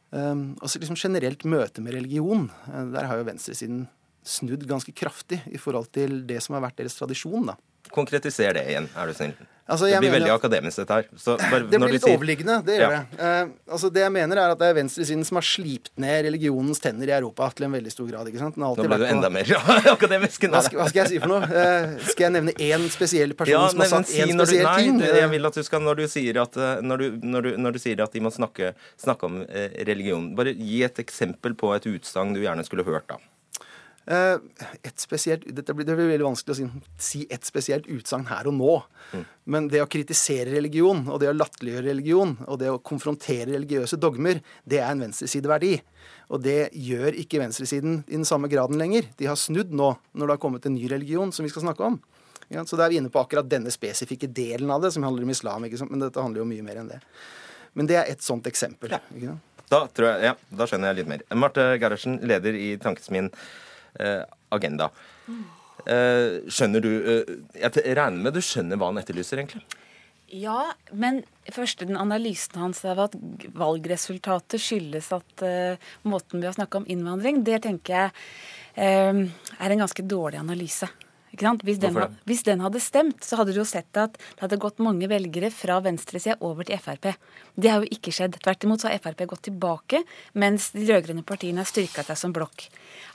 Um, altså liksom generelt møte med religion. Uh, der har jo venstresiden snudd ganske kraftig i forhold til det som har vært deres tradisjon. da. Konkretiser det igjen, er du snill. Altså, det blir veldig akademisk, dette her. Bare, det blir litt sier... overliggende, det gjør ja. det. Uh, altså, det jeg mener, er at det er venstresiden som har slipt ned religionens tenner i Europa til en veldig stor grad. ikke sant? Nå ble du enda mer <laughs> akademisk. Hva skal, hva skal, jeg si for noe? Uh, skal jeg nevne én spesiell person ja, som har sagt én si spesiell nei, ting? Nei, jeg vil at du skal, når du sier at, eh, når du, når du, når du sier at de må snakke, snakke om eh, religion, bare gi et eksempel på et utsagn du gjerne skulle hørt, da. Eh, et spesielt, dette blir, det blir veldig vanskelig å si, si et spesielt utsagn her og nå. Mm. Men det å kritisere religion, og det å latterliggjøre religion, og det å konfrontere religiøse dogmer, det er en venstresideverdi. Og det gjør ikke venstresiden i den samme graden lenger. De har snudd nå, når det har kommet en ny religion som vi skal snakke om. Ja, så da er vi inne på akkurat denne spesifikke delen av det, som handler om islam. Men dette handler jo mye mer enn det. Men det er et sånt eksempel. Ja. Da, tror jeg, ja, da skjønner jeg litt mer. Marte Gerhardsen, leder i Tankesmien. Eh, agenda. Eh, skjønner du eh, Jeg regner med du skjønner hva han etterlyser, egentlig? Ja, men først den analysen hans av at valgresultatet skyldes at uh, måten vi har snakka om innvandring, det tenker jeg uh, er en ganske dårlig analyse. Hvis den, hvis den, hadde stemt, så hadde du jo sett at det hadde gått mange velgere fra venstresida over til Frp. Det har jo ikke skjedd. Tvert imot så har Frp gått tilbake, mens de rød-grønne partiene har styrka seg som blokk.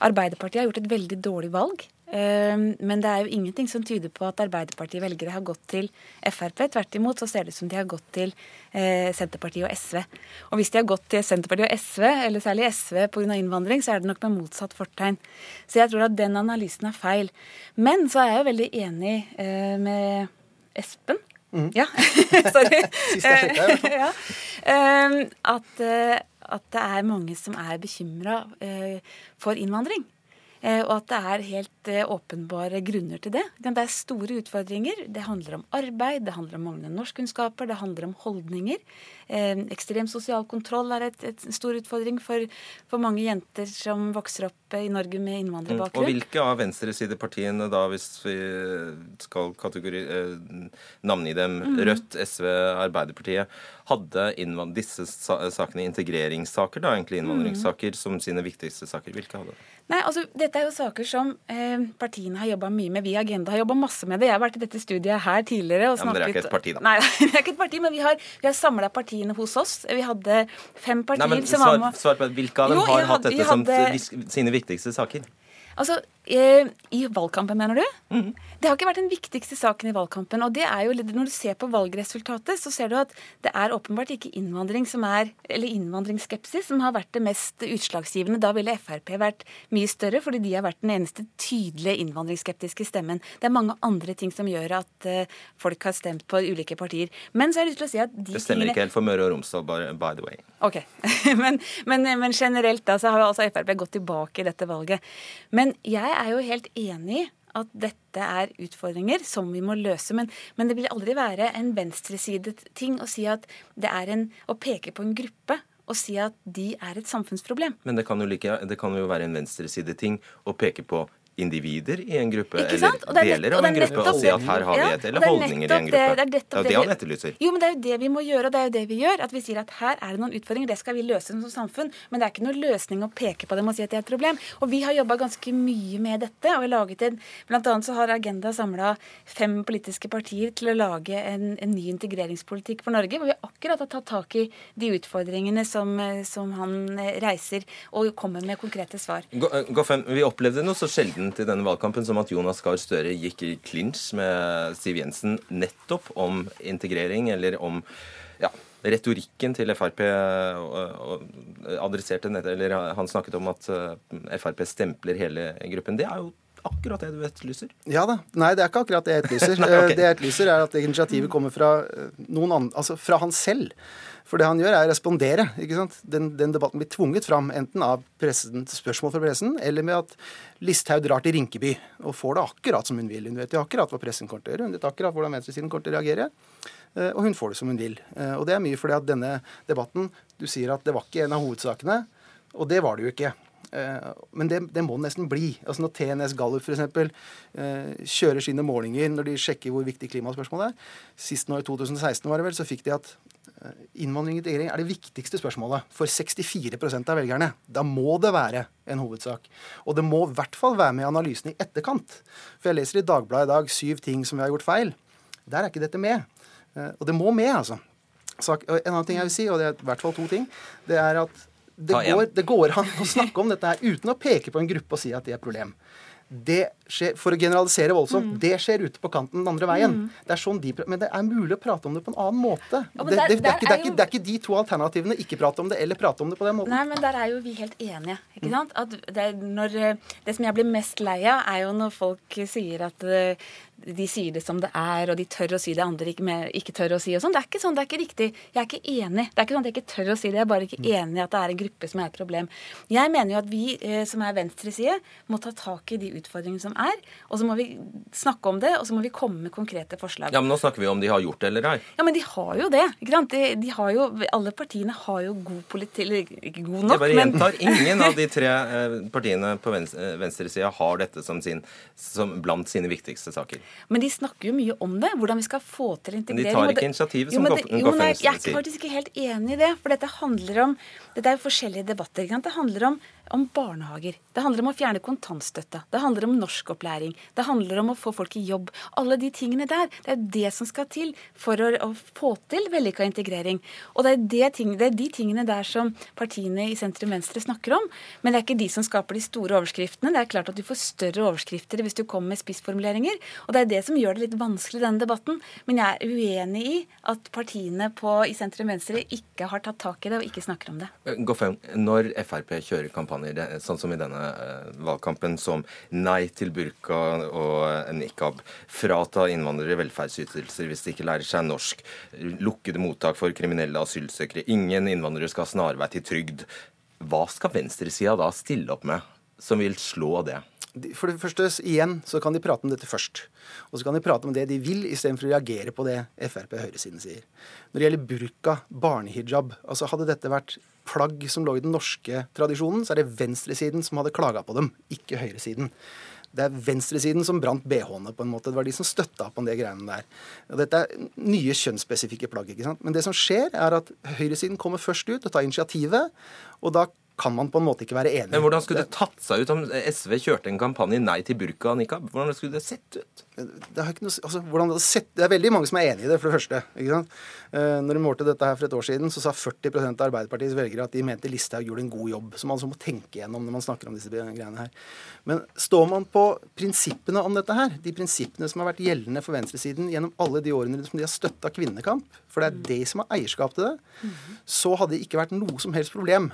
Arbeiderpartiet har gjort et veldig dårlig valg. Ehm, men det er jo ingenting som tyder på at Arbeiderparti-velgere har gått til Frp. Tvert imot så ser det ut som de har gått til eh, Senterpartiet og SV. Og hvis de har gått til Senterpartiet og SV, eller særlig SV pga. innvandring, så er det nok med motsatt fortegn. Så jeg tror at den analysen er feil. Men så er jeg jo veldig enig eh, med Espen. Mm. Ja, <laughs> sorry. Sist jeg sjekka, <laughs> ja. Ehm, at, eh, at, det er mange som er bekymra for innvandring. Eh, og at det er helt eh, åpenbare grunner til det. Det er store utfordringer. Det handler om arbeid, det handler om manglende norskkunnskaper, det handler om holdninger. Eh, ekstrem sosial kontroll er et, stor utfordring for, for, mange jenter som vokser opp i Norge med innvandrerbakgrunn. Og hvilke av venstresidepartiene, da, hvis vi skal kategori, navngi dem, mm. Rødt, SV, Arbeiderpartiet, hadde disse sakene integreringssaker, da, egentlig innvandringssaker, mm. som sine viktigste saker? Hvilke hadde det? Nei, altså, Dette er jo saker som eh, partiene har jobba mye med. Vi i Agenda har jobba masse med det. Jeg har vært i dette studiet her tidligere og Ja, men snakket dere er ikke et parti, da. Nei, <laughs> vi er ikke et parti, men vi har, vi har samla partiene hos oss. Vi hadde fem partier Nei, men som var med. svar på. Hvilke av dem Jo, har jeg hatt dette hadde... som sine viktigste saker? Altså, eh, I valgkampen, mener du? Mm. Det har ikke vært den viktigste saken i valgkampen. og det er jo, Når du ser på valgresultatet, så ser du at det er åpenbart ikke innvandring som er, eller innvandringsskepsis som har vært det mest utslagsgivende. Da ville Frp vært mye større, fordi de har vært den eneste tydelige innvandringsskeptiske stemmen. Det er mange andre ting som gjør at eh, folk har stemt på ulike partier. Men så har jeg lyst til å si at de Det stemmer ikke helt for Møre og Romsdal, by, the way. Ok, <laughs> men, men, men generelt da, så har altså Frp gått tilbake i dette valget. Men jeg er jo helt enig i at dette er utfordringer som vi må løse. Men, men det vil aldri være en venstresidet ting å si at det er en, å peke på en gruppe og si at de er et samfunnsproblem. Men det kan jo, like, det kan jo være en venstresideting å peke på individer i en gruppe, eller? Og er deler av en gruppe, og si at her har vi et, eller er holdninger i en gruppe. det Det er det det han etterlyser. Jo, men det er jo det vi må gjøre, og det er jo det vi gjør. At vi sier at her er det noen utfordringer, det skal vi løse som samfunn. Men det er ikke noen løsning å peke på dem og si at det er et problem. Og vi har jobba ganske mye med dette. og vi har laget en, Blant annet så har Agenda samla fem politiske partier til å lage en, en ny integreringspolitikk for Norge, hvor vi akkurat har tatt tak i de utfordringene som, eh, som han eh, reiser, og kommer med konkrete svar. Gå- eh, vi opplevde noe så sjeldent i denne valgkampen som at Jonas Gahr Støre gikk i clinch med Siv Jensen nettopp om integrering, eller om ja, retorikken til Frp. Og adresserte eller Han snakket om at eh, Frp stempler hele gruppen. Det er jo akkurat det du etterlyser. Ja da. Nei, det er ikke akkurat det jeg etterlyser. <laughs> Nei, ok. Eh, Det jeg etterlyser, er at initiativet kommer fra eh, noen andre, altså fra han selv. For det han gjør, er å respondere. ikke sant? Den, den debatten blir tvunget fram enten av pressen, spørsmål fra pressen, eller med at Listhaug drar til Rinkeby og får det akkurat som hun vil. Hun vet jo akkurat hva pressen kommer til å gjøre, hun vet akkurat hvordan venstresiden kommer til å reagere. eh, Og hun får det som hun vil. Eh, Og det er mye fordi at denne debatten Du sier at det var ikke en av hovedsakene, og det var det jo ikke. Eh, Men det, det må nesten bli. Altså Når TNS Gallup f.eks. Kjører sine målinger når de sjekker hvor viktig klimaspørsmålet er Sist nå i 2016 var det vel, så fikk de at innvandring og integrering er det viktigste spørsmålet for 64% av velgerne. Da må det være en hovedsak. Og det må i hvert fall være med i analysen i etterkant. For jeg leser i Dagbladet i dag syv ting som vi har gjort feil. Der er ikke dette med. Eh, Og det må med, altså. Sak, en annen ting jeg vil si, og det er i hvert fall to ting, det er at det går, det går an å snakke om dette her uten å peke på en gruppe og si at det er problem. Det skjer, For å generalisere voldsomt, Mm. det skjer ute på kanten den andre veien. Det er sånn de, men det er mulig å prate om det på en annen måte. Ja, det, der- det, det, er ikke, er er jo- det er ikke de to alternativene. Ikke prate om det eller prate om det på den måten. Nei, men der er jo vi helt enige. ikke sant? At det, når, eh, det som jeg blir mest lei av, er jo når folk sier at eh, de sier det som det er, og de tør å si det andre ikke, med, ikke tør å si. og sånn. Det er ikke sånn, det er ikke riktig. Jeg er ikke enig. Det er ikke sånn at jeg ikke tør å si det, jeg er bare ikke enig i at det er en gruppe som er et problem. Jeg mener jo at vi eh, som er venstreside, må ta tak i de utfordringene som er, og så må vi snakke om det, og så må vi komme med konkrete forslag. Ja, men Nå snakker vi om de har gjort det eller ei. Ja, men de har jo det. ikke sant? De, de har jo, alle partiene har jo god politikk Eller ikke god nok, Jeg bare men gjentar, ingen av de <laughs> tre eh, partiene på eh, venstresida har dette som, sin, som blant sine viktigste saker. Men de snakker jo mye om det. Hvordan vi skal få til Men de tar ikke initiativet som men sier. Jeg er faktisk ikke helt enig i det. For dette handler om Dette er jo forskjellige debatter. Ikke sant? Det handler om, om barnehager. Det handler om å fjerne kontantstøtta. Det handler om norskopplæring. Det handler om å få folk i jobb. Alle de tingene der. Det er det som skal til for å, å få til vellykka integrering. Og det er, det, ting, det er de tingene der som partiene i sentrum-venstre snakker om. Men det er ikke de som skaper de store overskriftene. Det er klart at du får større overskrifter hvis du kommer med spissformuleringer. Og det er det som gjør det litt vanskelig denne debatten. Men jeg er uenig i at partiene på, i sentrum-venstre ikke har tatt tak i det og ikke snakker om det. Goffem, når Frp kjører kampanjer sånn som i denne eh, valgkampen, som nei til burka og nikab, frata innvandrere velferdsytelser hvis de ikke lærer seg norsk, lukkede mottak for kriminelle asylsøkere, ingen innvandrere skal ha snarvei til trygd, hva skal venstresida da stille opp med som vil slå det? For det første, igjen, så kan de prate om dette først. Og så kan de prate om det de vil, istedenfor å reagere på det Frp og høyresiden sier. Når det gjelder burka, barnehijab, altså hadde dette vært plagg som lå i den norske tradisjonen, så er det venstresiden som hadde klaga på dem, ikke høyresiden. Det er venstresiden som brant BH-ene, på en måte. Det var de som støtta opp om de greiene der. Og dette er nye kjønnsspesifikke plagg. ikke sant? Men det som skjer, er at høyresiden kommer først ut og tar initiativet. Og da kan man på en måte ikke være enig. Men hvordan skulle det tatt seg ut om SV kjørte en kampanje nei til burka og nikab? Hvordan skulle det sett ut? Det, har ikke noe, altså, hvordan det, sett, det er veldig mange som er enig i det, for det første. ikke sant? Eh, når de målte dette her for et år siden, så sa 40% av Arbeiderpartiets velgere at de mente Listhaug gjorde en god jobb. Som man altså må tenke gjennom når man snakker om disse greiene her. Men står man på prinsippene om dette her, de prinsippene som har vært gjeldende for venstresiden gjennom alle de årene som de har støtta kvinnekamp, for det er de som har eierskap til det, så hadde det ikke vært noe som helst problem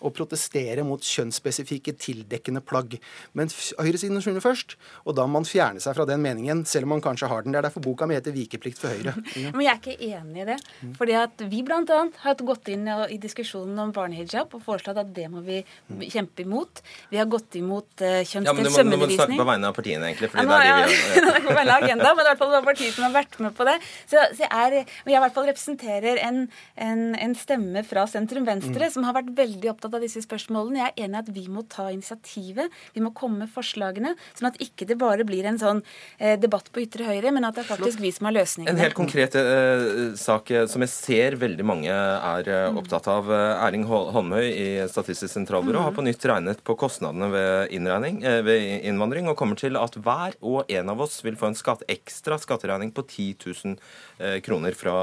å protestere mot kjønnsspesifikke tildekkende plagg. Men høyresiden skjønner først, og da må man fjerne seg fra den meningen, selv om man kanskje har den. Det er derfor boka mi heter 'Vikeplikt for Høyre'. Ja. <laughs> Men jeg er ikke enig i det. Fordi at vi bl.a. har gått inn i diskusjonen om barnehijab og foreslått at det må vi kjempe imot. Vi har gått imot uh, kjønnsdelt ja, du må du snakke på vegne av partiene, egentlig. Fordi ja, nå, det er de vi, ja. <laughs> på vegne av agenda, men det er i hvert fall partier som har vært med på det. Så, så jeg, er, jeg i hvert fall representerer en, en, en stemme fra sentrum-venstre mm. som har vært veldig opptatt av disse spørsmålene. Jeg er enig i at vi må ta initiativet. Vi må komme med forslagene. Sånn at ikke det bare blir en sånn eh, debatt på ytre høyre, men at det er faktisk vi som har løsningene. En helt konkret eh, sak eh, som jeg ser veldig mange er mm. opptatt av. Erling Holmøy i Statistisk sentralbyrå mm. har på nytt regnet på kostnadene ved, eh, ved innvandring, og kommer til at hver og en av oss vil få en skatt, ekstra skatteregning på 10 000 kroner fra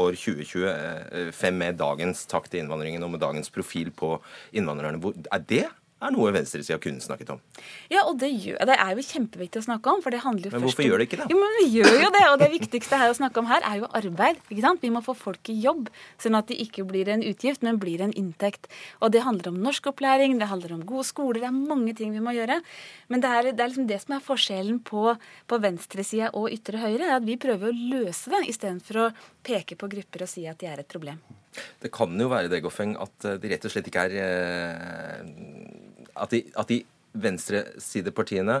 år 2025 med dagens takt i innvandringen og med dagens profil på innvandrerne. Er det er noe venstresida kunne snakket om. Ja, og det, gjør, det, er jo kjempeviktig å snakke om. for det handler jo Men hvorfor gjør det ikke det? Jo, men Vi gjør jo det, og det viktigste her å snakke om her er jo arbeid. ikke sant? Vi må få folk i jobb, sånn at de ikke blir en utgift, men blir en inntekt. Og det handler om norskopplæring, det handler om gode skoler, det er mange ting vi må gjøre. Men det er, det er liksom det som er forskjellen på, på venstresida og ytre høyre, er at vi prøver å løse det istedenfor å peke på grupper og si at de er et problem. Det kan jo være det, Goffeng, at de rett og slett ikke er eh at de, at de venstresidepartiene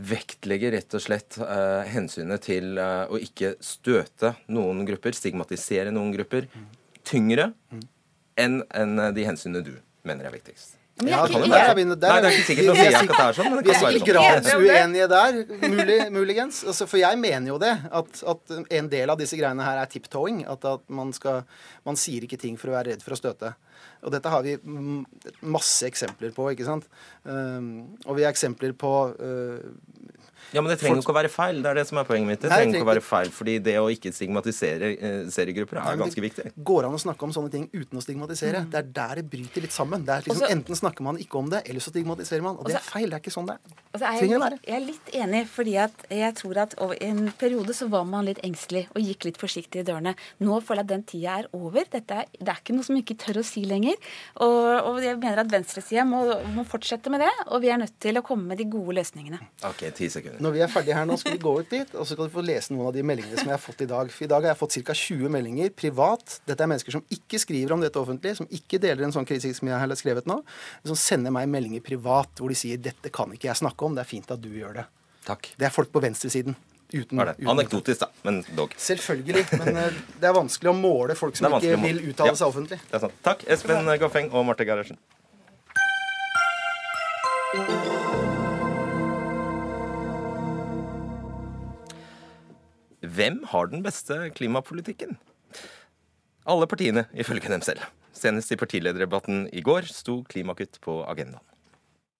vektlegger rett og slett uh, hensynet til uh, å ikke støte noen grupper, stigmatisere noen grupper, tyngre enn en de hensynene du mener er viktigst. Ja, det, er, Der, Nei, det er ikke sikkert å si at det er sånn. Men det Vi er sikkert gradsuenige der, mulig, muligens. Altså, for jeg mener jo det. At, at, en del av disse greiene her er tiptoeing. At, at man, skal, man sier ikke ting for å være redd for å støte. Og dette har vi masse eksempler på, ikke sant. Um, og vi har eksempler på uh, ja, Men det trenger ikke å være feil. Det er det som er poenget mitt. Det trenger ikke å være feil, fordi det å ikke stigmatisere eh, seriegrupper er ganske viktig. Det går an å snakke om sånne ting uten å stigmatisere. Mm. Det er der det bryter litt sammen. Det er liksom, Også, enten snakker man ikke om det, eller så stigmatiserer man. Og det er feil. Det er ikke sånn det er. Jeg, jeg, er litt enig, fordi at jeg tror at over en periode så var man litt engstelig og gikk litt forsiktig i dørene. Nå føler jeg at den tida er over. Dette er, det er ikke noe som ikke tør å si lenger. Og, og jeg mener at venstresida må, må fortsette med det, og vi er nødt til å komme med de gode løsningene. Ok, ti sekunder. Når vi er ferdige her nå, skal vi gå ut dit, og så skal du få lese noen av de meldingene som jeg har fått i dag. For i dag har jeg fått ca. 20 meldinger privat. Dette er mennesker som ikke skriver om dette offentlig, som ikke deler en sånn kritikk som jeg har skrevet nå, som sender meg meldinger privat hvor de sier 'dette kan ikke jeg snakke om, det er fint at du gjør det'. Takk. Det er folk på venstresiden. Uten, uten Anekdotisk, da, men dog. Selvfølgelig. Men uh, det er vanskelig å måle folk som ikke vil uttale ja, seg offentlig. Det er sant. Takk, Espen Goffeng og Marte Gerhardsen. Hvem har den beste klimapolitikken? Alle partiene, ifølge dem selv. Senest i partilederdebatten i går sto klimakutt på agendaen.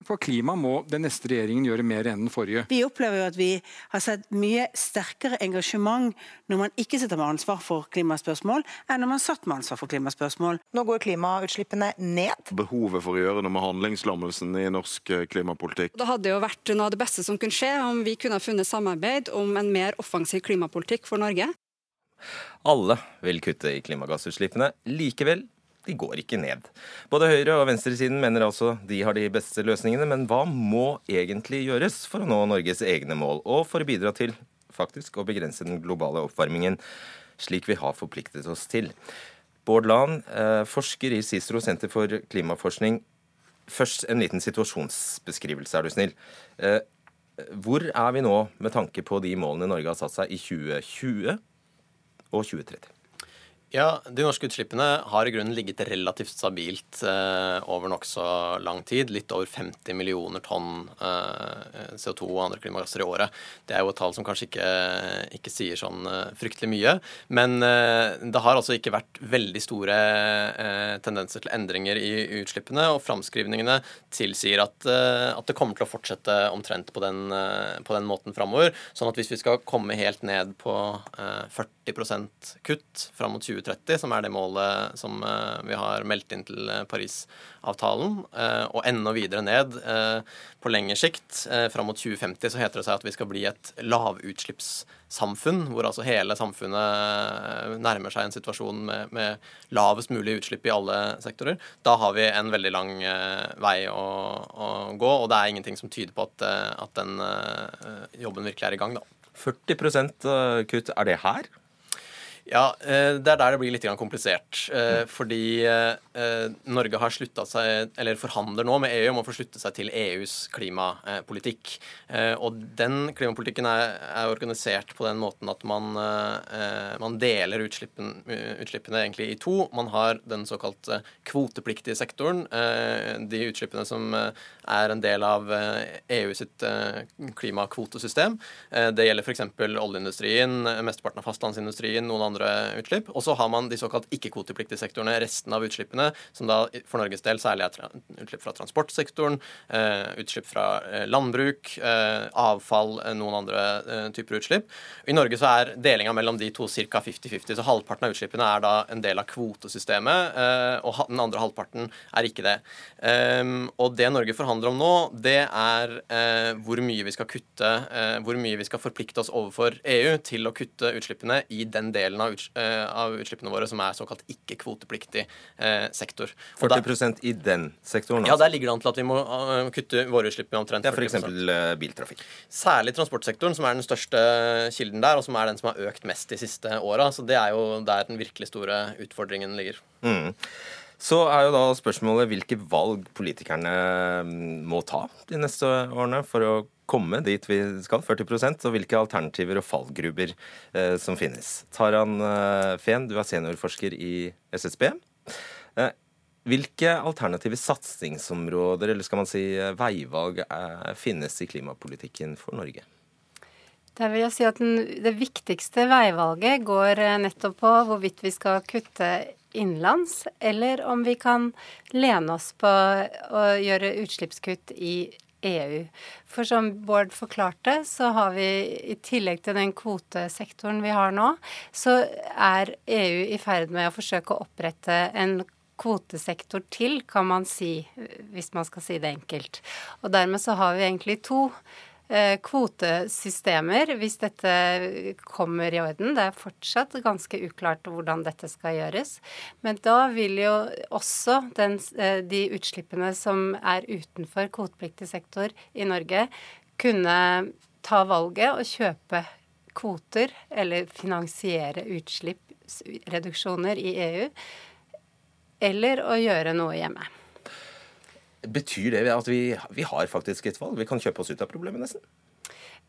For klima må den neste regjeringen gjøre mer enn den forrige. Vi opplever jo at vi har sett mye sterkere engasjement når man ikke sitter med ansvar for klimaspørsmål, enn når man satt med ansvar for klimaspørsmål. Nå går klimautslippene ned. Behovet for å gjøre noe med handlingslammelsen i norsk eh, klimapolitikk. Det hadde jo vært noe av det beste som kunne skje om vi kunne ha funnet samarbeid om en mer offensiv klimapolitikk for Norge. Alle vil kutte i klimagassutslippene. Likevel de går ikke ned. Både høyre- og venstresiden mener altså de har de beste løsningene, men hva må egentlig gjøres for å nå Norges egne mål, og for å bidra til faktisk å begrense den globale oppvarmingen, slik vi har forpliktet oss til? Bård Lahn, eh, forsker i CICERO senter for klimaforskning. Først en liten situasjonsbeskrivelse, er du snill. Eh, hvor er vi nå med tanke på de målene Norge har satt seg i 2020 og 2030? Ja, De norske utslippene har i grunnen ligget relativt stabilt eh, over nokså lang tid. Litt over 50 millioner tonn eh, CO2 og andre klimagasser i året. Det er jo et tall som kanskje ikke, ikke sier sånn eh, fryktelig mye. Men eh, det har altså ikke vært veldig store eh, tendenser til endringer i utslippene. Og framskrivningene tilsier at, eh, at, det kommer til å fortsette omtrent på den, på den måten framover. Sånn at hvis vi skal komme helt ned på 40 kutt fram mot 2030, som er det målet som eh, vi har meldt inn til eh, Parisavtalen, eh, og enda videre ned på lengre sikt. Fram mot 2050 så heter det seg at vi skal bli et lavutslippssamfunn, hvor altså hele samfunnet nærmer seg en situasjon med, med, lavest mulig utslipp i alle sektorer. Da har vi en veldig lang vei å, å gå, og det er ingenting som tyder på at, at den jobben virkelig er i gang, da. 40% kutt, er det her? Ja, eh, det er der det blir litt komplisert. Eh, fordi eh, Norge har slutta seg, eller forhandler nå med EU om å få slutte seg til EUs klimapolitikk. Og den klimapolitikken er, er organisert på den måten at man, man deler utslippen, utslippene egentlig i to. Man har den såkalte kvotepliktige sektoren, de utslippene som er en del av EU sitt klimakvotesystem. Det gjelder f.eks. oljeindustrien, mesteparten av fastlandsindustrien, noen andre andre utslipp. Og så har man de såkalt ikke-kvotepliktige sektorene, resten av utslippene, som da for Norges del særlig er utslipp fra transportsektoren, eh, utslipp fra eh, landbruk, eh, avfall, noen andre typer utslipp. I Norge så er delinga mellom de to ca. 50-50, så halvparten av utslippene er da en del av kvotesystemet, og den andre halvparten er ikke det. Og det Norge forhandler om nå, det er hvor mye vi skal kutte, hvor mye vi skal forplikte oss overfor EU til å kutte utslippene i den delen delen av, uts eh, av utslippene våre som er såkalt ikke-kvotepliktig eh, sektor. 40 der, i den sektoren? Altså. Ja, der ligger det an til at vi må uh, kutte våre utslipp med omtrent 40 Ja, F.eks. biltrafikk. Særlig transportsektoren, som er den største kilden der, og som er den som har økt mest de siste åra. Så det er jo der den virkelig store utfordringen ligger. Mm. Så er jo da spørsmålet hvilke valg politikerne mm, må ta de neste årene for å komme dit vi skal, 40 og hvilke alternativer og fallgruber eh, som finnes. Taran eh, Fehn, du er seniorforsker i SSB. Eh, hvilke alternative satsingsområder, eller skal man si eh, veivalg, eh, finnes i klimapolitikken for Norge? Der vil jeg si at den, Det viktigste veivalget går eh, nettopp på hvorvidt vi skal kutte innenlands, eller om vi kan lene oss på å gjøre utslippskutt i EU. For som Bård forklarte, så har vi i tillegg til den kvotesektoren vi har nå, så er EU i ferd med å forsøke å opprette en kvotesektor til, kan man si, hvis man skal si det enkelt. Og dermed så har vi egentlig to kvotesystemer, hvis dette kommer i orden. Det er fortsatt ganske uklart hvordan dette skal gjøres. Men da vil jo også den, eh, de utslippene som er utenfor kvotepliktig sektor i Norge, kunne ta valget og kjøpe kvoter, eller finansiere utslippsreduksjoner i EU, eller å gjøre noe hjemme. Betyr det at vi, vi har faktisk et valg? Vi kan kjøpe oss ut av problemet, nesten?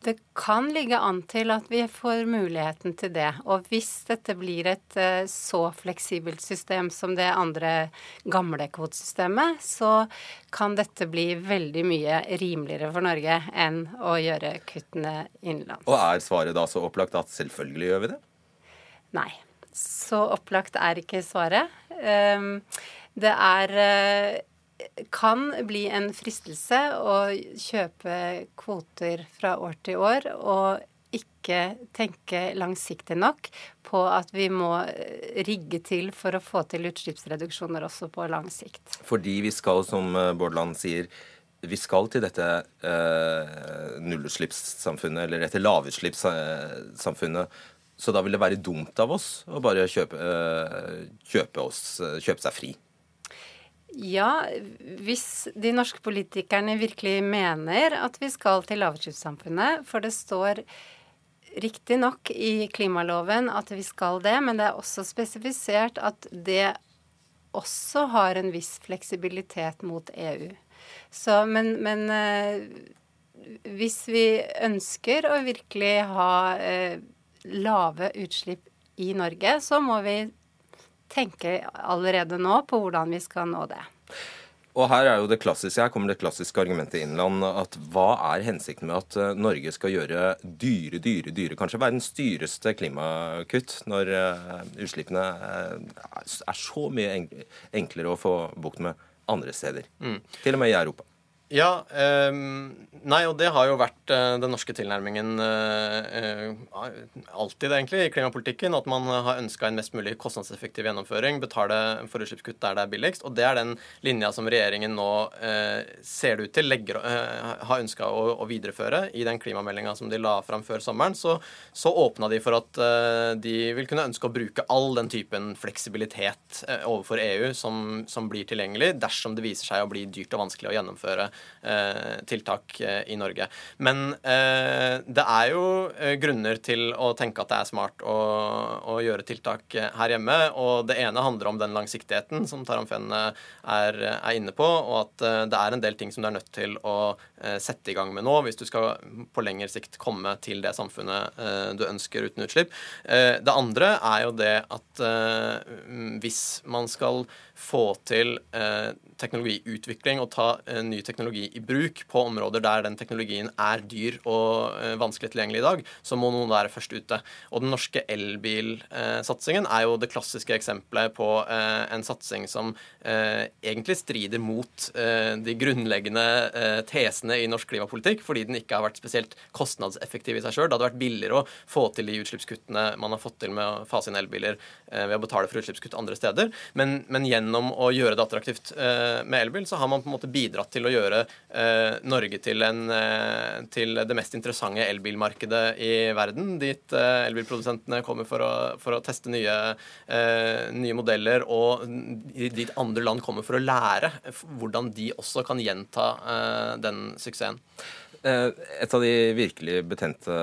Det kan ligge an til at vi får muligheten til det. Og hvis dette blir et uh, så fleksibelt system som det andre gamle kvotesystemet, så kan dette bli veldig mye rimeligere for Norge enn å gjøre kuttene innenlands. Og er svaret da så opplagt at selvfølgelig gjør vi det? Nei. Så opplagt er ikke svaret. Um, det er uh, kan bli en fristelse å kjøpe kvoter fra år til år og ikke tenke langsiktig nok på at vi må rigge til for å få til utslippsreduksjoner også på lang sikt. Fordi vi skal, som Bård Bårdland sier, vi skal til dette eh, nullutslippssamfunnet, eller dette lavutslippssamfunnet. Så da vil det være dumt av oss å bare kjøpe, eh, kjøpe, oss, kjøpe seg fri. Ja, hvis de norske politikerne virkelig mener at vi skal til lavutslippssamfunnet, for det står riktignok i klimaloven at vi skal det, men det er også spesifisert at det også har en viss fleksibilitet mot EU. Så, men, men eh, hvis vi ønsker å virkelig ha eh, lave utslipp i Norge, så må vi tenke allerede nå på hvordan vi skal nå det. Og her er jo det klassiske, her kommer det klassiske argumentet innland, at hva er hensikten med at eh, Norge skal gjøre dyre, dyre, dyre, kanskje verdens dyreste klimakutt, når uh, utslippene uh, er så mye enklere å få bukt med andre steder? Mm. Til og med i Europa. Ja, eh, nei, og det har jo vært eh, den norske tilnærmingen eh, alltid, egentlig, i klimapolitikken. At man har ønska en mest mulig kostnadseffektiv gjennomføring, betale for utslippskutt der det er billigst. Og det er den linja som regjeringen nå eh, ser det ut til legger, eh, har ønska å, å, videreføre. I den klimameldinga som de la fram før sommeren, så, så åpna de for at eh, de vil kunne ønske å bruke all den typen fleksibilitet overfor EU som, som blir tilgjengelig, dersom det viser seg å bli dyrt og vanskelig å gjennomføre Eh, tiltak eh, i Norge. Men eh, det er jo grunner til å tenke at det er smart å, å, gjøre tiltak her hjemme. Og det ene handler om den langsiktigheten som Taramfen er, er, inne på, og at det er en del ting som du er nødt til å sette i gang med nå hvis du skal på lengre sikt komme til det samfunnet du ønsker uten utslipp. Det andre er jo det at hvis man skal få til teknologiutvikling og ta ny teknologi i bruk på områder der den teknologien er dyr og eh, vanskelig tilgjengelig i dag, så må noen være først ute. Og den norske elbilsatsingen er jo det klassiske eksempelet på eh, en satsing som eh, egentlig strider mot de grunnleggende tesene i norsk klimapolitikk, fordi den ikke har vært spesielt kostnadseffektiv i seg sjøl. Det hadde vært billigere å få til de utslippskuttene man har fått til med å fase inn elbiler ved å betale for utslippskutt andre steder. Men, men gjennom å gjøre det attraktivt med elbil, så har man på en måte bidratt til å gjøre eh, Norge til, en, eh, til, det mest interessante elbilmarkedet i verden. Dit eh, elbilprodusentene kommer for å, for å teste nye, eh, nye, modeller, og dit andre land kommer for å lære hvordan de også kan gjenta eh, den suksessen. Eh, et av de virkelig betente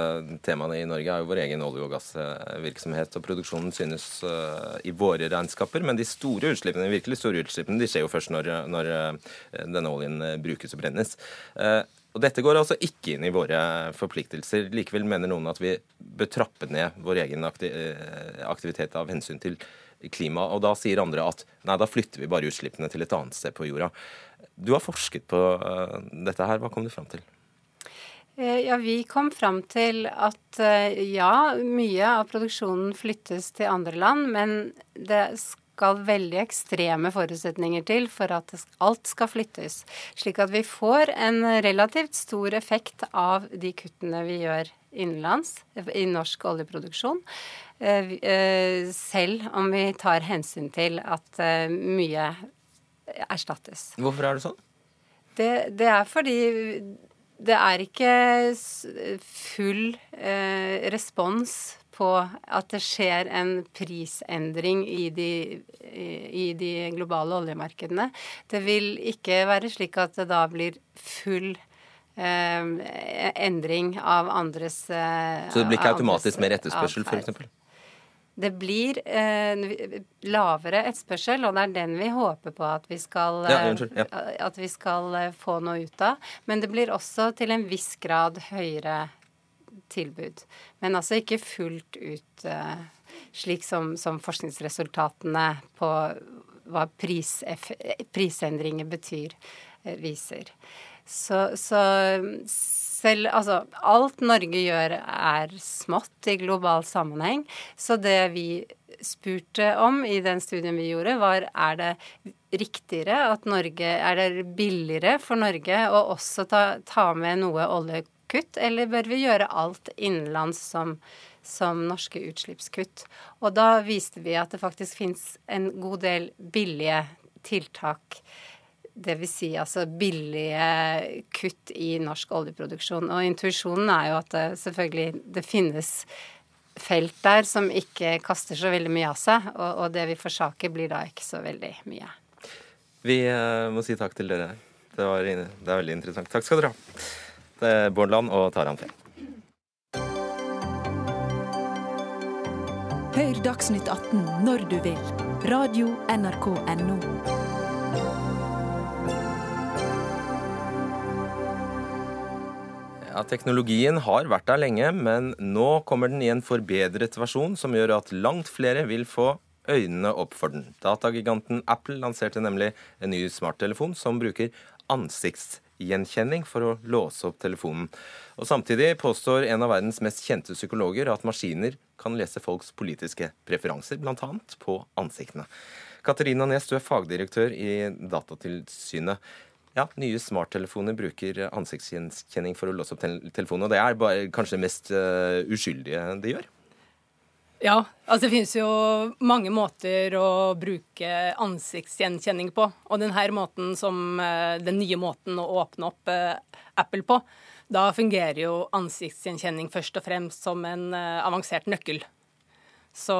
temaene i Norge er jo vår egen olje- og gassvirksomhet. og Produksjonen synes eh, i våre regnskaper, men de store utslippene, de virkelig store utslippene de skjer jo først når, når eh, denne oljen brukes og brennes. Og Dette går altså ikke inn i våre forpliktelser. Likevel mener noen at vi bør trappe ned vår egen aktivitet av hensyn til klima. Og da sier andre at nei, da flytter vi bare utslippene til et annet sted på jorda. Du har forsket på dette her. Hva kom du fram til? Eh, ja, Vi kom fram til at eh, ja, mye av produksjonen flyttes til andre land, men det skal veldig ekstreme forutsetninger til for at alt skal flyttes. Slik at vi får en relativt stor effekt av de kuttene vi gjør innenlands i norsk oljeproduksjon. Eh, selv om vi tar hensyn til at mye erstattes. Hvorfor er det sånn? Det, det er fordi det er ikke full eh, respons på at det skjer en prisendring i de, i de, globale oljemarkedene. Det vil ikke være slik at det da blir full eh, endring av andres eh, Så det blir ikke automatisk mer etterspørsel, f.eks.? Det blir eh, lavere etterspørsel, og det er den vi håper på at vi, skal, ja, ja. Eh, at vi skal eh, få noe ut av. Men det blir også til en viss grad høyere tilbud. Men altså ikke fullt ut eh, slik som, som, forskningsresultatene på hva pris, prisendringer betyr, eh, viser. Så, så selv Altså, alt Norge gjør er smått i global sammenheng. Så det vi spurte om i den studien vi gjorde, var er det riktigere at Norge Er det billigere for Norge å også ta, ta med noe oljekutt, eller bør vi gjøre alt innenlands som som norske utslippskutt. Og da viste vi at det faktisk fins en god del billige tiltak Dvs. Si altså billige kutt i norsk oljeproduksjon. Og intuisjonen er jo at det selvfølgelig det finnes felt der som ikke kaster så veldig mye av seg, og, og det vi forsaker, blir da ikke så veldig mye. Vi uh, må si takk til dere. Det, var, det er veldig interessant. Takk skal dere ha. Det er Bård Land og Taran Fehn. Hør Dagsnytt 18 når du vil. Radio NRK Radio.nrk.no. Ja, Teknologien har vært der lenge, men nå kommer den i en forbedret versjon som gjør at langt flere vil få øynene opp for den. Datagiganten Apple lanserte nemlig en ny smarttelefon som bruker ansiktsgjenkjenning for å låse opp telefonen. Og Samtidig påstår en av verdens mest kjente psykologer at maskiner kan lese folks politiske preferanser, bl.a. på ansiktene. Katarina Nes, du er fagdirektør i Datatilsynet. Ja, Nye smarttelefoner bruker ansiktsgjenkjenning for å låse opp telefonen. Og det er bare, kanskje det mest uh, uskyldige de gjør? Ja, altså det finnes jo mange måter å bruke ansiktsgjenkjenning på. Og denne måten som uh, den nye måten å åpne opp uh, Apple på, da fungerer jo ansiktsgjenkjenning først og fremst som en avansert nøkkel. Så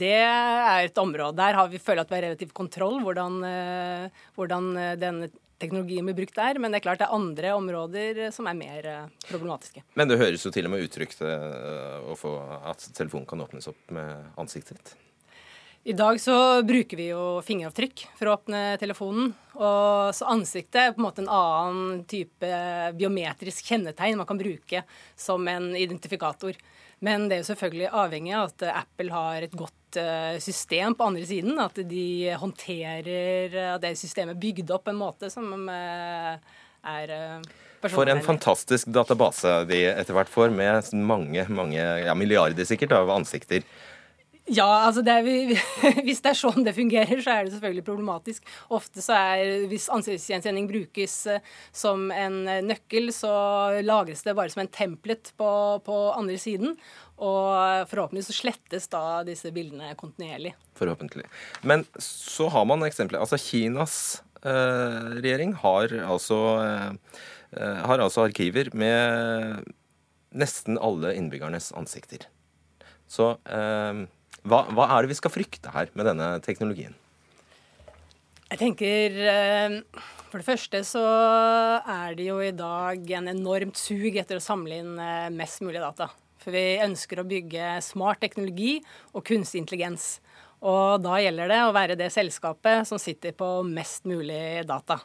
det er et område. Der har vi følt at vi har relativ kontroll hvordan, hvordan denne teknologien blir brukt der. Men det er klart det er andre områder som er mer eh, problematiske. Men det høres jo til og med utrygt eh, at telefonen kan åpnes opp med ansiktet ditt. I dag så bruker vi jo fingeravtrykk for å åpne telefonen. Og så ansiktet er på en måte en annen type biometrisk kjennetegn man kan bruke som en identifikator. Men det er jo selvfølgelig avhengig av at Apple har et godt eh, system på andre siden. At de håndterer at det systemet er bygd opp på en måte som eh, er eh, for en fantastisk database de etter hvert får, med mange, mange ja, milliarder sikkert av ansikter. Ja, altså det er, <laughs> hvis det er sånn det fungerer, så er det selvfølgelig problematisk. Ofte så er, Hvis ansiktsgjenkjenning brukes eh, som en eh, nøkkel, så lagres det bare som en templet på, på andre siden. Og forhåpentlig så slettes da disse bildene kontinuerlig. Forhåpentlig. Men så har man eksempler. Altså Kinas eh, regjering har altså, eh, eh har altså arkiver med nesten alle innbyggernes ansikter. Så eh, hva, hva, er det vi skal frykte her med denne teknologien? Jeg tenker eh, For det første så er det jo i dag en enormt sug etter å samle inn mest mulig data. For vi ønsker å bygge smart teknologi og kunstig intelligens. Og da gjelder det å være det selskapet som sitter på mest mulig data.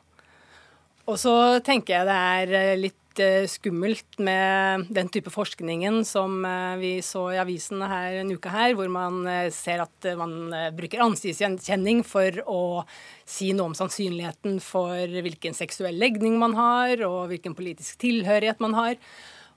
Og så tenker jeg det er eh, litt Eh, skummelt med den type forskningen som eh, vi så i avisene her en uke her, hvor man eh, ser at man bruker ansiktsgjenkjenning for å si noe om sannsynligheten for hvilken seksuell legning man har, og hvilken politisk tilhørighet man har.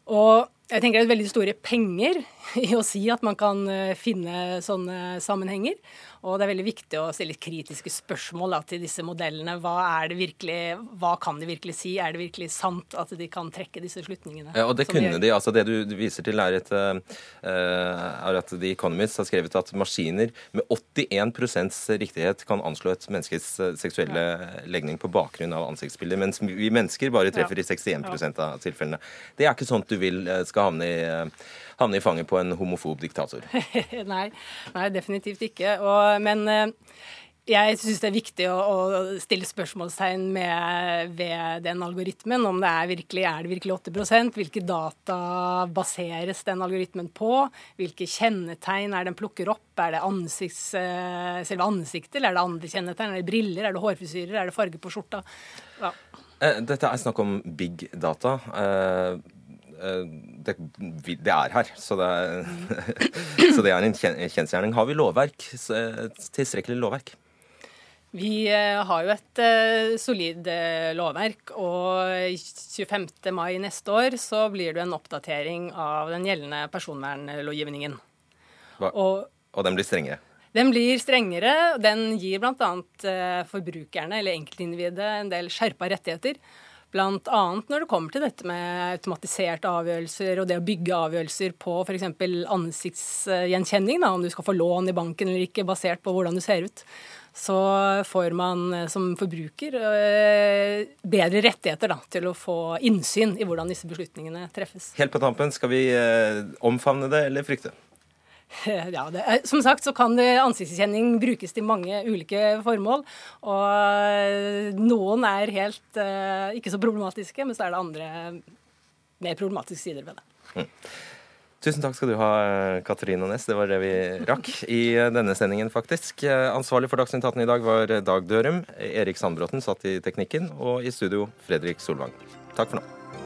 Og jeg tenker det er veldig store penger <laughs> i å si at man kan finne sånne sammenhenger. Og det er veldig viktig å stille kritiske spørsmål da, til disse modellene. Hva, er det virkelig, hva kan de virkelig si? Er det virkelig sant at de kan trekke disse slutningene? Ja, og Det kunne de. altså Det du viser til, er, et, uh, er at The Economist har skrevet at maskiner med 81% riktighet kan anslå et menneskes eh, seksuelle ja. legning på bakgrunn av ansiktsbilder, mens vi mennesker bare treffer ja. i 61% av tilfellene. Det er ikke sånt du vil skal havne i uh, havne i fanget på en homofob diktator? <laughs> nei, nei, definitivt ikke. Og, men eh, jeg syns det er viktig å, å, stille spørsmålstegn med, ved den algoritmen. Om det er virkelig er det virkelig 8% Hvilke data baseres den algoritmen på? Hvilke kjennetegn er den plukker opp? Er det ansikts, eh, selve ansiktet, eller er det andre kjennetegn? Er det briller? Er det hårfrisyrer? Er det farge på skjorta? Ja. Eh, dette er snakk om big data. Eh, det, det, er her. Så det er, <laughs> så det er en kjensgjerning. Har vi lovverk, tilstrekkelig lovverk? Vi eh, har jo et uh, solid lovverk, og 25. mai neste år så blir det en oppdatering av den gjeldende personvernlovgivningen. Og, og, den blir strengere? Den blir strengere. Den gir bl.a. Forbrukerne eller enkeltindividet en del skjerpa rettigheter. Bl.a. når det kommer til dette med automatiserte avgjørelser og det å bygge avgjørelser på f.eks. ansiktsgjenkjenning, da, om du skal få lån i banken eller ikke, basert på hvordan du ser ut. Så får man som forbruker eh, bedre rettigheter da, til å få innsyn i hvordan disse beslutningene treffes. Helt på tampen, skal vi eh, omfavne det eller frykte? <laughs> Ja, er, Som sagt så kan ansiktsgjenkjenning brukes til mange ulike formål. Og noen er helt uh, ikke så problematiske, men så er det andre mer problematiske sider ved det. Mm. Tusen takk skal du ha, Katarina Næss. Det var det vi rakk <laughs> i denne sendingen, faktisk. Ansvarlig for Dagsnytt 18 i dag var Dag Dørum. Erik Sandbråten satt i teknikken, og i studio Fredrik Solvang. Takk for nå.